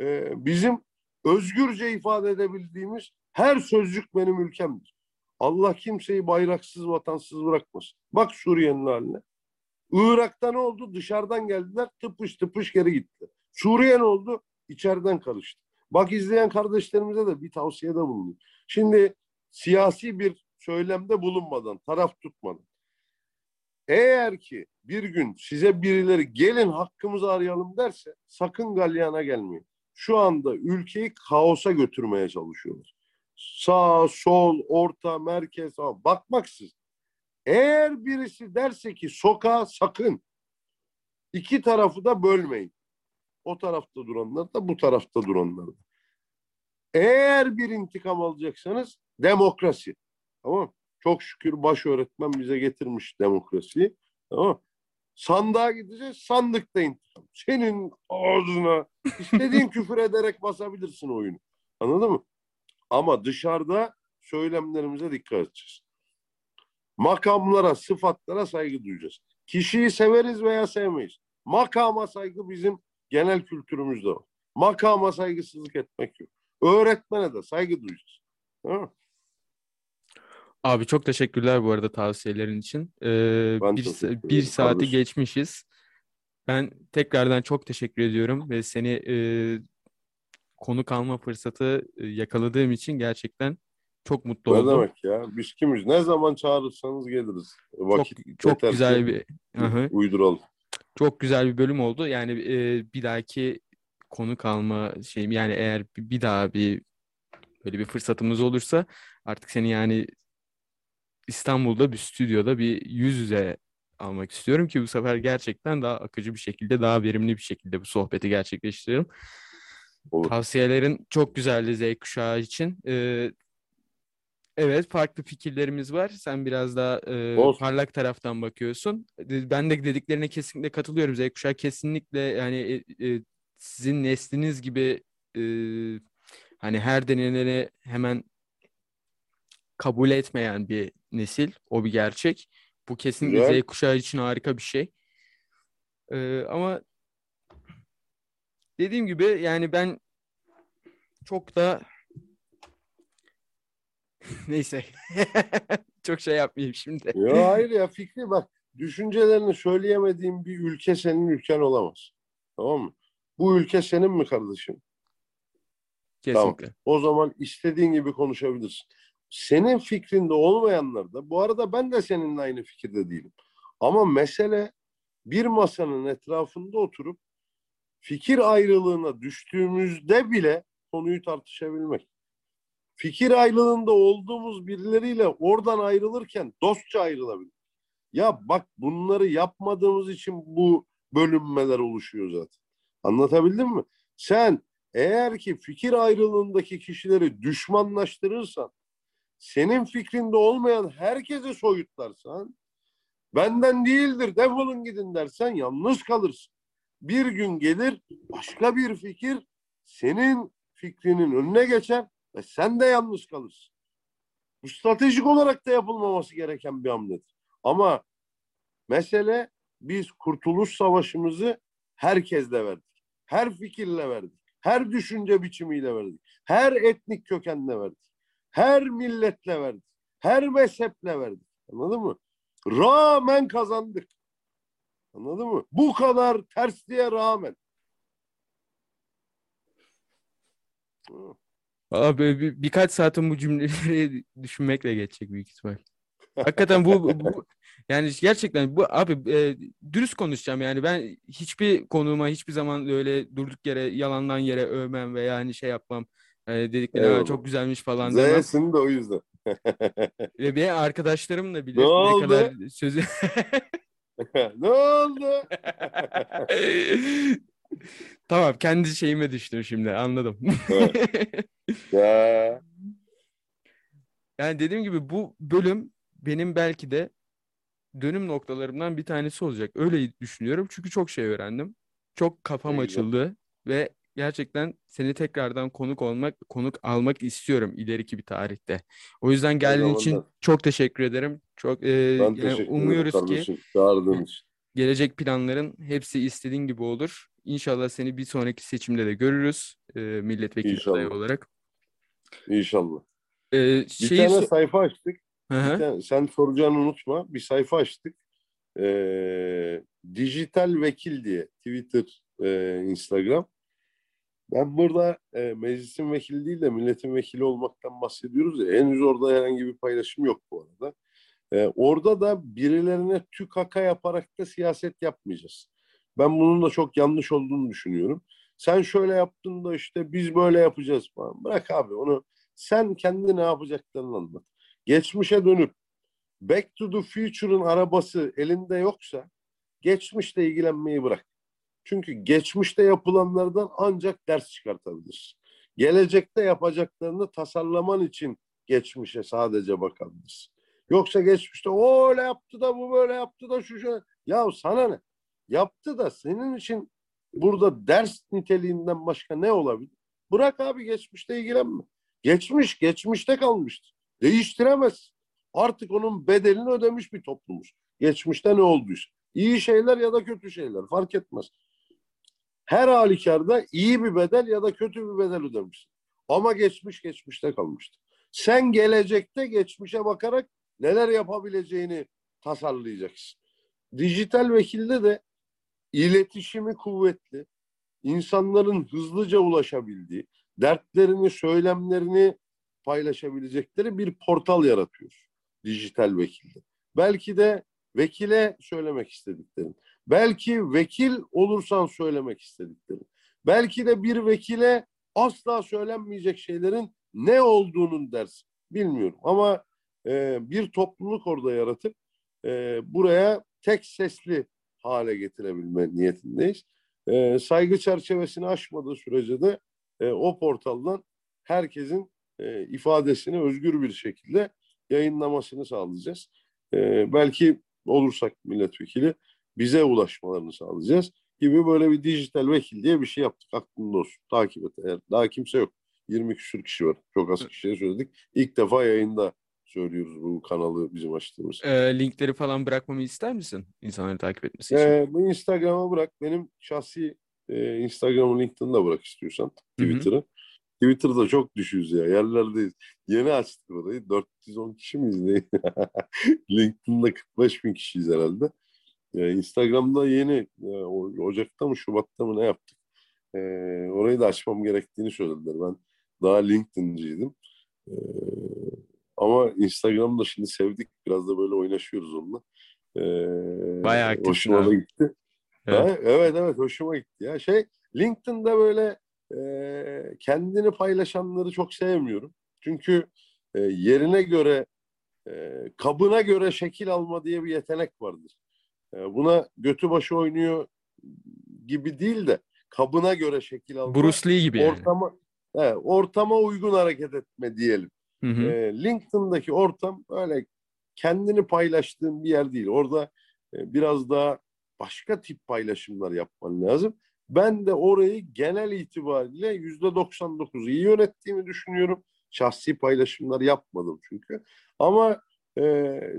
e, bizim özgürce ifade edebildiğimiz her sözcük benim ülkemdir. Allah kimseyi bayraksız, vatansız bırakmasın. Bak Suriye'nin haline. Irak'ta ne oldu? Dışarıdan geldiler, tıpış tıpış geri gittiler. Suriye ne oldu? İçeriden karıştı. Bak izleyen kardeşlerimize de bir tavsiyede bulunayım. Şimdi siyasi bir söylemde bulunmadan, taraf tutmadan. Eğer ki bir gün size birileri gelin hakkımızı arayalım derse sakın galyana gelmeyin. Şu anda ülkeyi kaosa götürmeye çalışıyorlar. Sağ, sol, orta, merkez falan bakmaksız. Eğer birisi derse ki sokağa sakın iki tarafı da bölmeyin. O tarafta duranlar da bu tarafta duranlar da. Eğer bir intikam alacaksanız demokrasi. Tamam Çok şükür baş öğretmen bize getirmiş demokrasiyi. Tamam Sandığa gideceğiz, sandıkta intikam. Senin ağzına istediğin küfür ederek basabilirsin oyunu. Anladın mı? Ama dışarıda söylemlerimize dikkat edeceğiz. Makamlara, sıfatlara saygı duyacağız. Kişiyi severiz veya sevmeyiz. Makama saygı bizim genel kültürümüzde var. Makama saygısızlık etmek yok. Öğretmene de saygı duyacağız. Ha? Abi çok teşekkürler bu arada tavsiyelerin için. Ee, Ben bir, bir saati kardeşim. geçmişiz. Ben tekrardan çok teşekkür ediyorum ve seni e, konuk alma fırsatı e, yakaladığım için gerçekten çok mutlu Ne oldum. demek ya? Biz kimiz? Ne zaman çağırırsanız geliriz. Vakit Çok çok güzel bir Hı hı. uyduralım. Çok güzel bir bölüm oldu. Yani e, bir dahaki konuk alma şeyim yani eğer bir daha bir böyle bir fırsatımız olursa artık seni yani İstanbul'da bir stüdyoda bir yüz yüze almak istiyorum ki bu sefer gerçekten daha akıcı bir şekilde, daha verimli bir şekilde bu sohbeti gerçekleştirelim. Olur. Tavsiyelerin çok güzeldi Z kuşağı için. Ee, evet, farklı fikirlerimiz var. Sen biraz daha e, Olsun. parlak taraftan bakıyorsun. Ben de dediklerine kesinlikle katılıyorum. Z kuşağı kesinlikle yani e, e, sizin nesliniz gibi e, hani her deneneni hemen kabul etmeyen bir nesil. O bir gerçek. Bu kesinlikle Güzel. Z kuşağı için harika bir şey. Ee, ama dediğim gibi yani ben çok da neyse çok şey yapmayayım şimdi. Ya hayır ya Fikri bak düşüncelerini söyleyemediğin bir ülke senin ülken olamaz. Tamam mı? Bu ülke senin mi kardeşim? Kesinlikle. O zaman istediğin gibi konuşabilirsin. Senin fikrinde olmayanlar da bu arada ben de seninle aynı fikirde değilim. Ama mesele bir masanın etrafında oturup fikir ayrılığına düştüğümüzde bile konuyu tartışabilmek. Fikir ayrılığında olduğumuz birileriyle oradan ayrılırken dostça ayrılabilir. Ya bak bunları yapmadığımız için bu bölünmeler oluşuyor zaten. Anlatabildim mi? Sen eğer ki fikir ayrılığındaki kişileri düşmanlaştırırsan, senin fikrinde olmayan herkese soyutlarsan, benden değildir defolun gidin dersen yalnız kalırsın. Bir gün gelir başka bir fikir senin fikrinin önüne geçer ve sen de yalnız kalırsın. Bu stratejik olarak da yapılmaması gereken bir hamledir. Ama mesele biz Kurtuluş Savaşımızı herkesle verdik. Her fikirle verdik. Her düşünce biçimiyle verdik. Her etnik kökenle verdik. Her milletle verdik. Her mezheple verdik. Anladın mı? Rağmen kazandık. Anladın mı? Bu kadar tersliğe rağmen. Böyle bir, birkaç saatin bu cümleleri düşünmekle geçecek büyük ihtimal. Hakikaten bu, bu- yani gerçekten bu abi e, dürüst konuşacağım yani ben hiçbir konuğuma hiçbir zaman öyle durduk yere yalandan yere övmem veya hani şey yapmam e, dedikleri "Aa, Eyvallah. çok güzelmiş falan demem. Z'sin de o yüzden. Ve benim arkadaşlarım da bilir Ne ne oldu? kadar sözü ne oldu? Tamam kendi şeyime düştüm şimdi anladım. ya, Yani dediğim gibi bu bölüm benim belki de dönüm noktalarımdan bir tanesi olacak. Öyle düşünüyorum çünkü çok şey öğrendim. Çok kafam Ne güzel. açıldı ve gerçekten seni tekrardan konuk olmak, konuk almak istiyorum ileriki bir tarihte. O yüzden geldiğin için çok teşekkür ederim. Çok e, yani teşekkür umuyoruz ki kardeşim çağırdığın için. gelecek planların hepsi istediğin gibi olur. İnşallah seni bir sonraki seçimde de görürüz e, milletvekili İnşallah. adayı olarak. İnşallah. E, Bir şeyi tane so- sayfa açtık. Bir tane- sen soracağını unutma. Bir sayfa açtık. Ee, dijital vekil diye. Twitter, e, Instagram. Ben burada e, meclisin vekili değil de milletin vekili olmaktan bahsediyoruz ya. Henüz orada herhangi bir paylaşım yok bu arada. E, orada da birilerine tük haka yaparak da siyaset yapmayacağız. Ben bunun da çok yanlış olduğunu düşünüyorum. Sen şöyle yaptın da işte biz böyle yapacağız falan. Bırak abi onu. Sen kendi ne yapacaklarını anlat. Geçmişe dönüp Back to the Future'ın arabası elinde yoksa geçmişle ilgilenmeyi bırak. Çünkü geçmişte yapılanlardan ancak ders çıkartabilirsin. Gelecekte yapacaklarını tasarlaman için geçmişe sadece bakabilirsin. Yoksa geçmişte o öyle yaptı da bu böyle yaptı da şu şöyle. Ya sana ne? Yaptı da senin için burada ders niteliğinden başka ne olabilir? Bırak abi geçmişte ilgilenme. Geçmiş geçmişte kalmıştır. Değiştiremez. Artık onun bedelini ödemiş bir toplumuz. Geçmişte ne olduysa. İyi şeyler ya da kötü şeyler fark etmez. Her halükarda iyi bir bedel ya da kötü bir bedel ödemişsin. Ama geçmiş geçmişte kalmıştı. Sen gelecekte geçmişe bakarak neler yapabileceğini tasarlayacaksın. Dijital vekilde de iletişimi kuvvetli, insanların hızlıca ulaşabildiği, dertlerini, söylemlerini paylaşabilecekleri bir portal yaratıyor dijital vekilde. Belki de vekile söylemek istediklerin, belki vekil olursan söylemek istediklerin, belki de bir vekile asla söylenmeyecek şeylerin ne olduğunun dersi. Bilmiyorum ama e, bir topluluk orada yaratıp e, buraya tek sesli hale getirebilme niyetindeyiz. E, saygı çerçevesini aşmadığı sürece de e, o portaldan herkesin e, ifadesini özgür bir şekilde yayınlamasını sağlayacağız. E, belki olursak milletvekili bize ulaşmalarını sağlayacağız gibi böyle bir dijital vekil diye bir şey yaptık. Aklında olsun. Takip et eğer. Daha kimse yok. 20 küsür kişi var. Çok az kişiye söyledik. İlk defa yayında söylüyoruz bu kanalı bizim açtığımız. E, linkleri falan bırakmamı ister misin insanları takip etmesi için? Ee, bu Instagram'a bırak. Benim şahsi e, Instagram'ın linkini de bırak istiyorsan. Twitter'ı. Twitter'da çok düşüyoruz ya. Yerlerdeyiz. Yeni açtık orayı. 410 kişi miyiz ne? LinkedIn'da 45 bin kişiyiz herhalde. Ee, Instagram'da yeni e, Ocak'ta mı Şubat'ta mı ne yaptık? Ee, orayı da açmam gerektiğini söylediler. Ben daha LinkedIn'ciydim. Ee, ama Instagram'da şimdi sevdik. Biraz da böyle oynaşıyoruz onunla. Ee, Bayağı aktifsin Hoşuma da gitti. Evet. Ha, evet evet hoşuma gitti ya. Şey LinkedIn'da böyle e, kendini paylaşanları çok sevmiyorum. Çünkü e, yerine göre e, kabına göre şekil alma diye bir yetenek vardır. E, buna götü başı oynuyor gibi değil de kabına göre şekil alma. Bruce Lee gibi yani. ortama he, ortama uygun hareket etme diyelim. Hı hı. E, LinkedIn'daki ortam öyle kendini paylaştığın bir yer değil. Orada e, biraz daha başka tip paylaşımlar yapman lazım. Ben de orayı genel itibariyle yüzde 99 iyi yönettiğimi düşünüyorum. Şahsi paylaşımlar yapmadım çünkü. Ama e,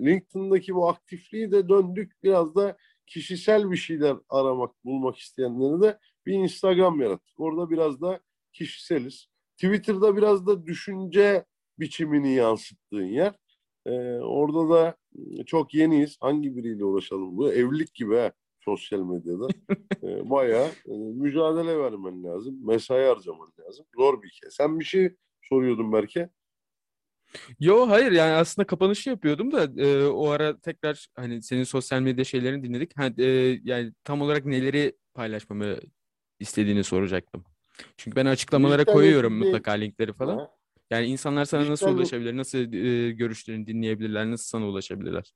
LinkedIn'daki bu aktifliği de döndük biraz da kişisel bir şeyler aramak, bulmak isteyenleri de bir Instagram yarattık. Orada biraz da kişiseliz. Twitter'da biraz da düşünce biçimini yansıttığın yer. Ee, orada da çok yeniyiz. Hangi biriyle uğraşalım? Bu evlilik gibi ha sosyal medyada. Ee, bayağı e, mücadele vermen lazım. Mesai harcaman lazım. Zor bir şey. Sen bir şey soruyordun Berke. Yo hayır yani aslında kapanışı yapıyordum da e, o ara tekrar hani senin sosyal medya şeylerini dinledik. Ha, e, yani tam olarak neleri paylaşmamı istediğini soracaktım. Çünkü ben açıklamalara Dijital koyuyorum vekilliği- mutlaka linkleri falan. Ha, Yani insanlar sana nasıl Dijital- ulaşabilir, nasıl e, görüşlerini dinleyebilirler, nasıl sana ulaşabilirler?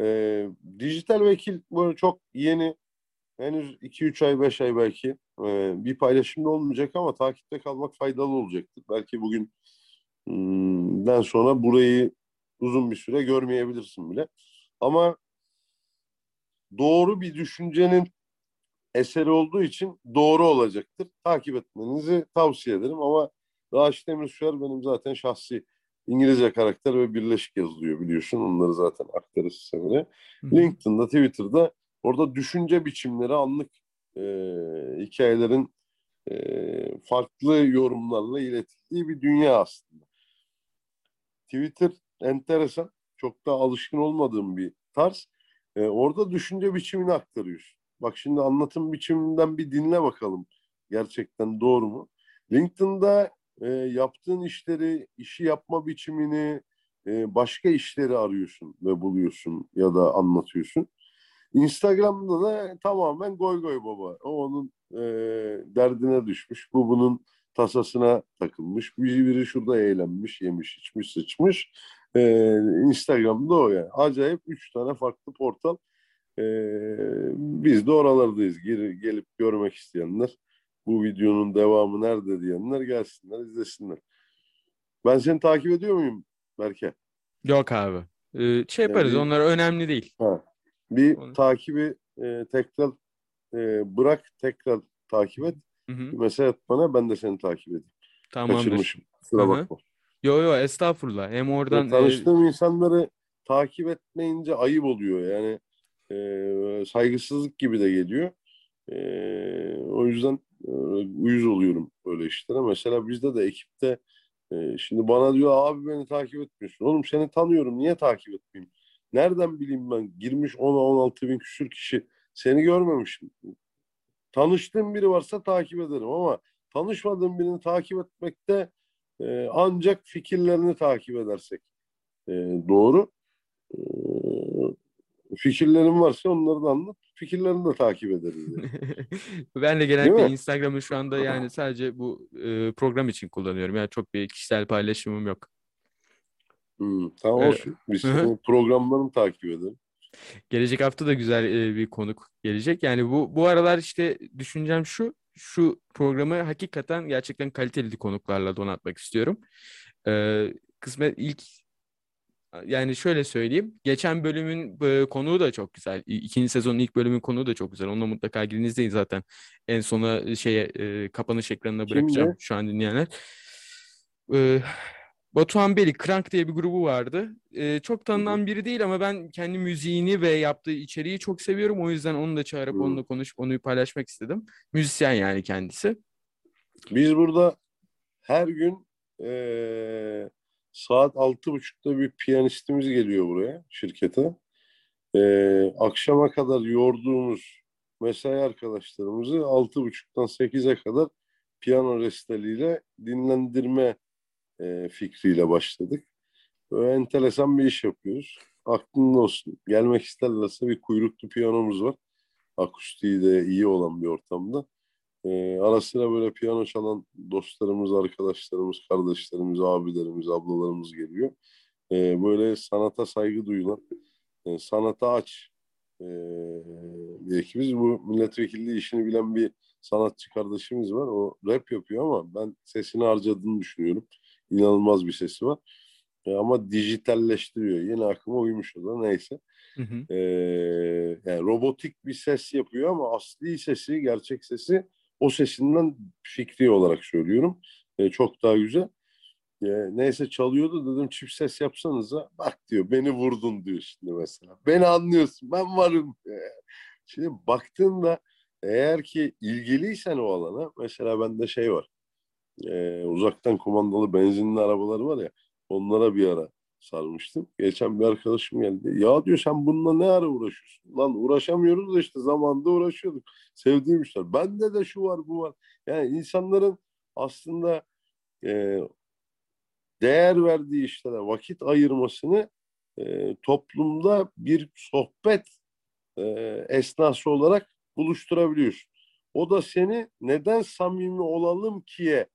E, dijital vekil böyle çok yeni. Henüz 2-3 ay 5 ay belki e, bir paylaşımda olmayacak ama takipte kalmak faydalı olacaktır. Belki bugün den sonra burayı uzun bir süre görmeyebilirsin bile. Ama doğru bir düşüncenin eseri olduğu için doğru olacaktır. Takip etmenizi tavsiye ederim ama Raşit Emre Süer benim zaten şahsi İngilizce karakter ve birleşik yazılıyor biliyorsun. Onları zaten aktarırız sana. LinkedIn'da, Twitter'da orada düşünce biçimleri, anlık e, hikayelerin e, farklı yorumlarla iletildiği bir dünya aslında. Twitter enteresan. Çok da alışkın olmadığım bir tarz. E, orada düşünce biçimini aktarıyorsun. Bak şimdi anlatım biçiminden bir dinle bakalım. Gerçekten doğru mu? LinkedIn'da e, yaptığın işleri, işi yapma biçimini, e, başka işleri arıyorsun ve buluyorsun ya da anlatıyorsun. Instagram'da da tamamen goy goy baba. O onun e, derdine düşmüş. Bu bunun tasasına takılmış. Biri, biri şurada eğlenmiş, yemiş, içmiş, sıçmış. E, Instagram'da o yani. Acayip üç tane farklı portal. E, biz de oralardayız. Gir, gelip görmek isteyenler bu videonun devamı nerede diyenler gelsinler, izlesinler. Ben seni takip ediyor muyum Berke? Yok abi. Ee, şey yaparız yani, onlar önemli değil. Ha, bir Onu... takibi e, tekrar e, bırak tekrar takip et. Hı hı. Mesela bana ben de seni takip edeyim. Tamamdır. Kaçırmışım. Kusura bakma. Yo yo estağfurullah. Hem oradan... Ya, tanıştığım e... insanları takip etmeyince ayıp oluyor. Yani e, saygısızlık gibi de geliyor. E, o yüzden e, uyuz oluyorum böyle işlere. Mesela bizde de ekipte e, şimdi bana diyor abi beni takip etmiyorsun. Oğlum seni tanıyorum niye takip etmeyeyim? Nereden bileyim ben girmiş 10'a 16 bin küsür kişi seni görmemişim. Tanıştığım biri varsa takip ederim ama tanışmadığım birini takip etmekte e, ancak fikirlerini takip edersek e, doğru. E, fikirlerim varsa onları da anlat. Fikirlerini de takip ederiz. Yani. ben de genellikle Instagram'ı şu anda yani sadece bu e, program için kullanıyorum. Yani çok bir kişisel paylaşımım yok. Hmm, tamam ee, olsun. Biz programlarını takip edelim. Gelecek hafta da güzel e, bir konuk gelecek. Yani bu bu aralar işte düşüncem şu. Şu programı hakikaten gerçekten kaliteli konuklarla donatmak istiyorum. Ee, kısmet ilk yani şöyle söyleyeyim. Geçen bölümün e, konuğu da çok güzel. İkinci sezonun ilk bölümün konuğu da çok güzel. Onunla mutlaka girin izleyin zaten. En sona şeye e, kapanış ekranına bırakacağım Kimdi? şu an dinleyenler. E, Batuhan Beli, Krank diye bir grubu vardı. E, çok tanınan biri değil ama ben kendi müziğini ve yaptığı içeriği çok seviyorum. O yüzden onu da çağırıp Hı. onunla konuşup onu paylaşmak istedim. Müzisyen yani kendisi. Biz burada her gün e, saat altı buçukta bir piyanistimiz geliyor buraya şirkete. Ee, akşama kadar yorduğumuz mesai arkadaşlarımızı altı buçuktan sekize kadar piyano restaliyle dinlendirme e, fikriyle başladık. Böyle enteresan bir iş yapıyoruz. Aklında olsun. Gelmek isterlerse bir kuyruklu piyanomuz var. Akustiği de iyi olan bir ortamda. E, ara sıra böyle piyano çalan dostlarımız, arkadaşlarımız, kardeşlerimiz, abilerimiz, ablalarımız geliyor. E, böyle sanata saygı duyulan, e, sanata aç e, bir ekibiz. Bu milletvekilliği işini bilen bir sanatçı kardeşimiz var. O rap yapıyor ama ben sesini harcadığını düşünüyorum. İnanılmaz bir sesi var. E, ama dijitalleştiriyor. Yeni akıma uymuş o da neyse. Hı hı. E, yani robotik bir ses yapıyor ama asli sesi, gerçek sesi o sesinden fikri olarak söylüyorum. E, çok daha güzel. E, neyse çalıyordu dedim çift ses yapsanıza. Bak diyor beni vurdun diyor şimdi mesela. Beni anlıyorsun ben varım. E, şimdi baktığında eğer ki ilgiliysen o alana mesela bende şey var. E, uzaktan kumandalı benzinli arabalar var ya onlara bir ara sarmıştım. Geçen bir arkadaşım geldi. Ya diyor sen bununla ne ara uğraşıyorsun? Lan uğraşamıyoruz da işte zamanda uğraşıyorduk. Sevdiğim işler. Bende de şu var bu var. Yani insanların aslında e, değer verdiği işlere vakit ayırmasını e, toplumda bir sohbet e, esnası olarak buluşturabiliyorsun. O da seni neden samimi olalım ki'ye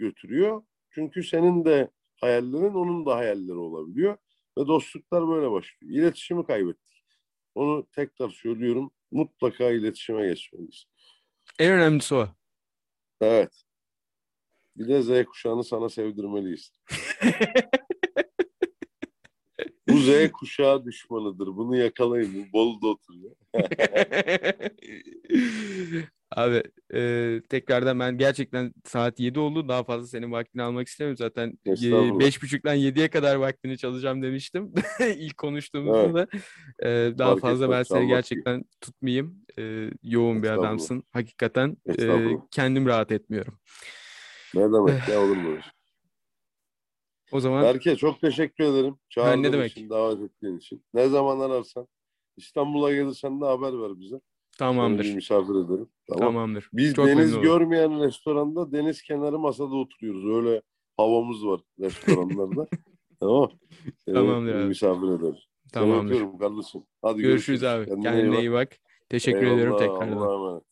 götürüyor. Çünkü senin de hayallerin onun da hayalleri olabiliyor. Ve dostluklar böyle başlıyor. İletişimi kaybettik. Onu tekrar söylüyorum. Mutlaka iletişime geçmeliyiz. En önemlisi o. Evet. Bir de Z kuşağını sana sevdirmeliyiz. Bu Z kuşağı düşmanıdır. Bunu yakalayın. Bu Bolu'da oturuyor. Abi e, tekrardan ben gerçekten saat 7 oldu. Daha fazla senin vaktini almak istemiyorum. Zaten e, Estağfurullah. 5.30'dan 7'ye kadar vaktini çalacağım demiştim. İlk konuştuğumuzda Evet. da. E, daha Fark fazla etmez, ben seni gerçekten tutmayayım. E, yoğun bir adamsın. Hakikaten e, kendim rahat etmiyorum. Ne demek ya olur mu? O zaman Berke çok teşekkür ederim. Çağırdığın ne demek. için, davet ettiğin için. Ne zaman ararsan. İstanbul'a gelirsen de haber ver bize. Seni tamamdır. misafir ederim. Tamam. Tamamdır. Biz Çok deniz görmeyen restoranda deniz kenarı masada oturuyoruz. Öyle havamız var restoranlarda. tamam. Seni Tamamdır bir abi. misafir ederiz. Seni Tamamdır. öpüyorum kardeşim. Hadi Görüşürüz abi. Kendine iyi Kendine bak. iyi bak. Teşekkür ediyorum Eyvallah, tekrardan. Allah'a emanet.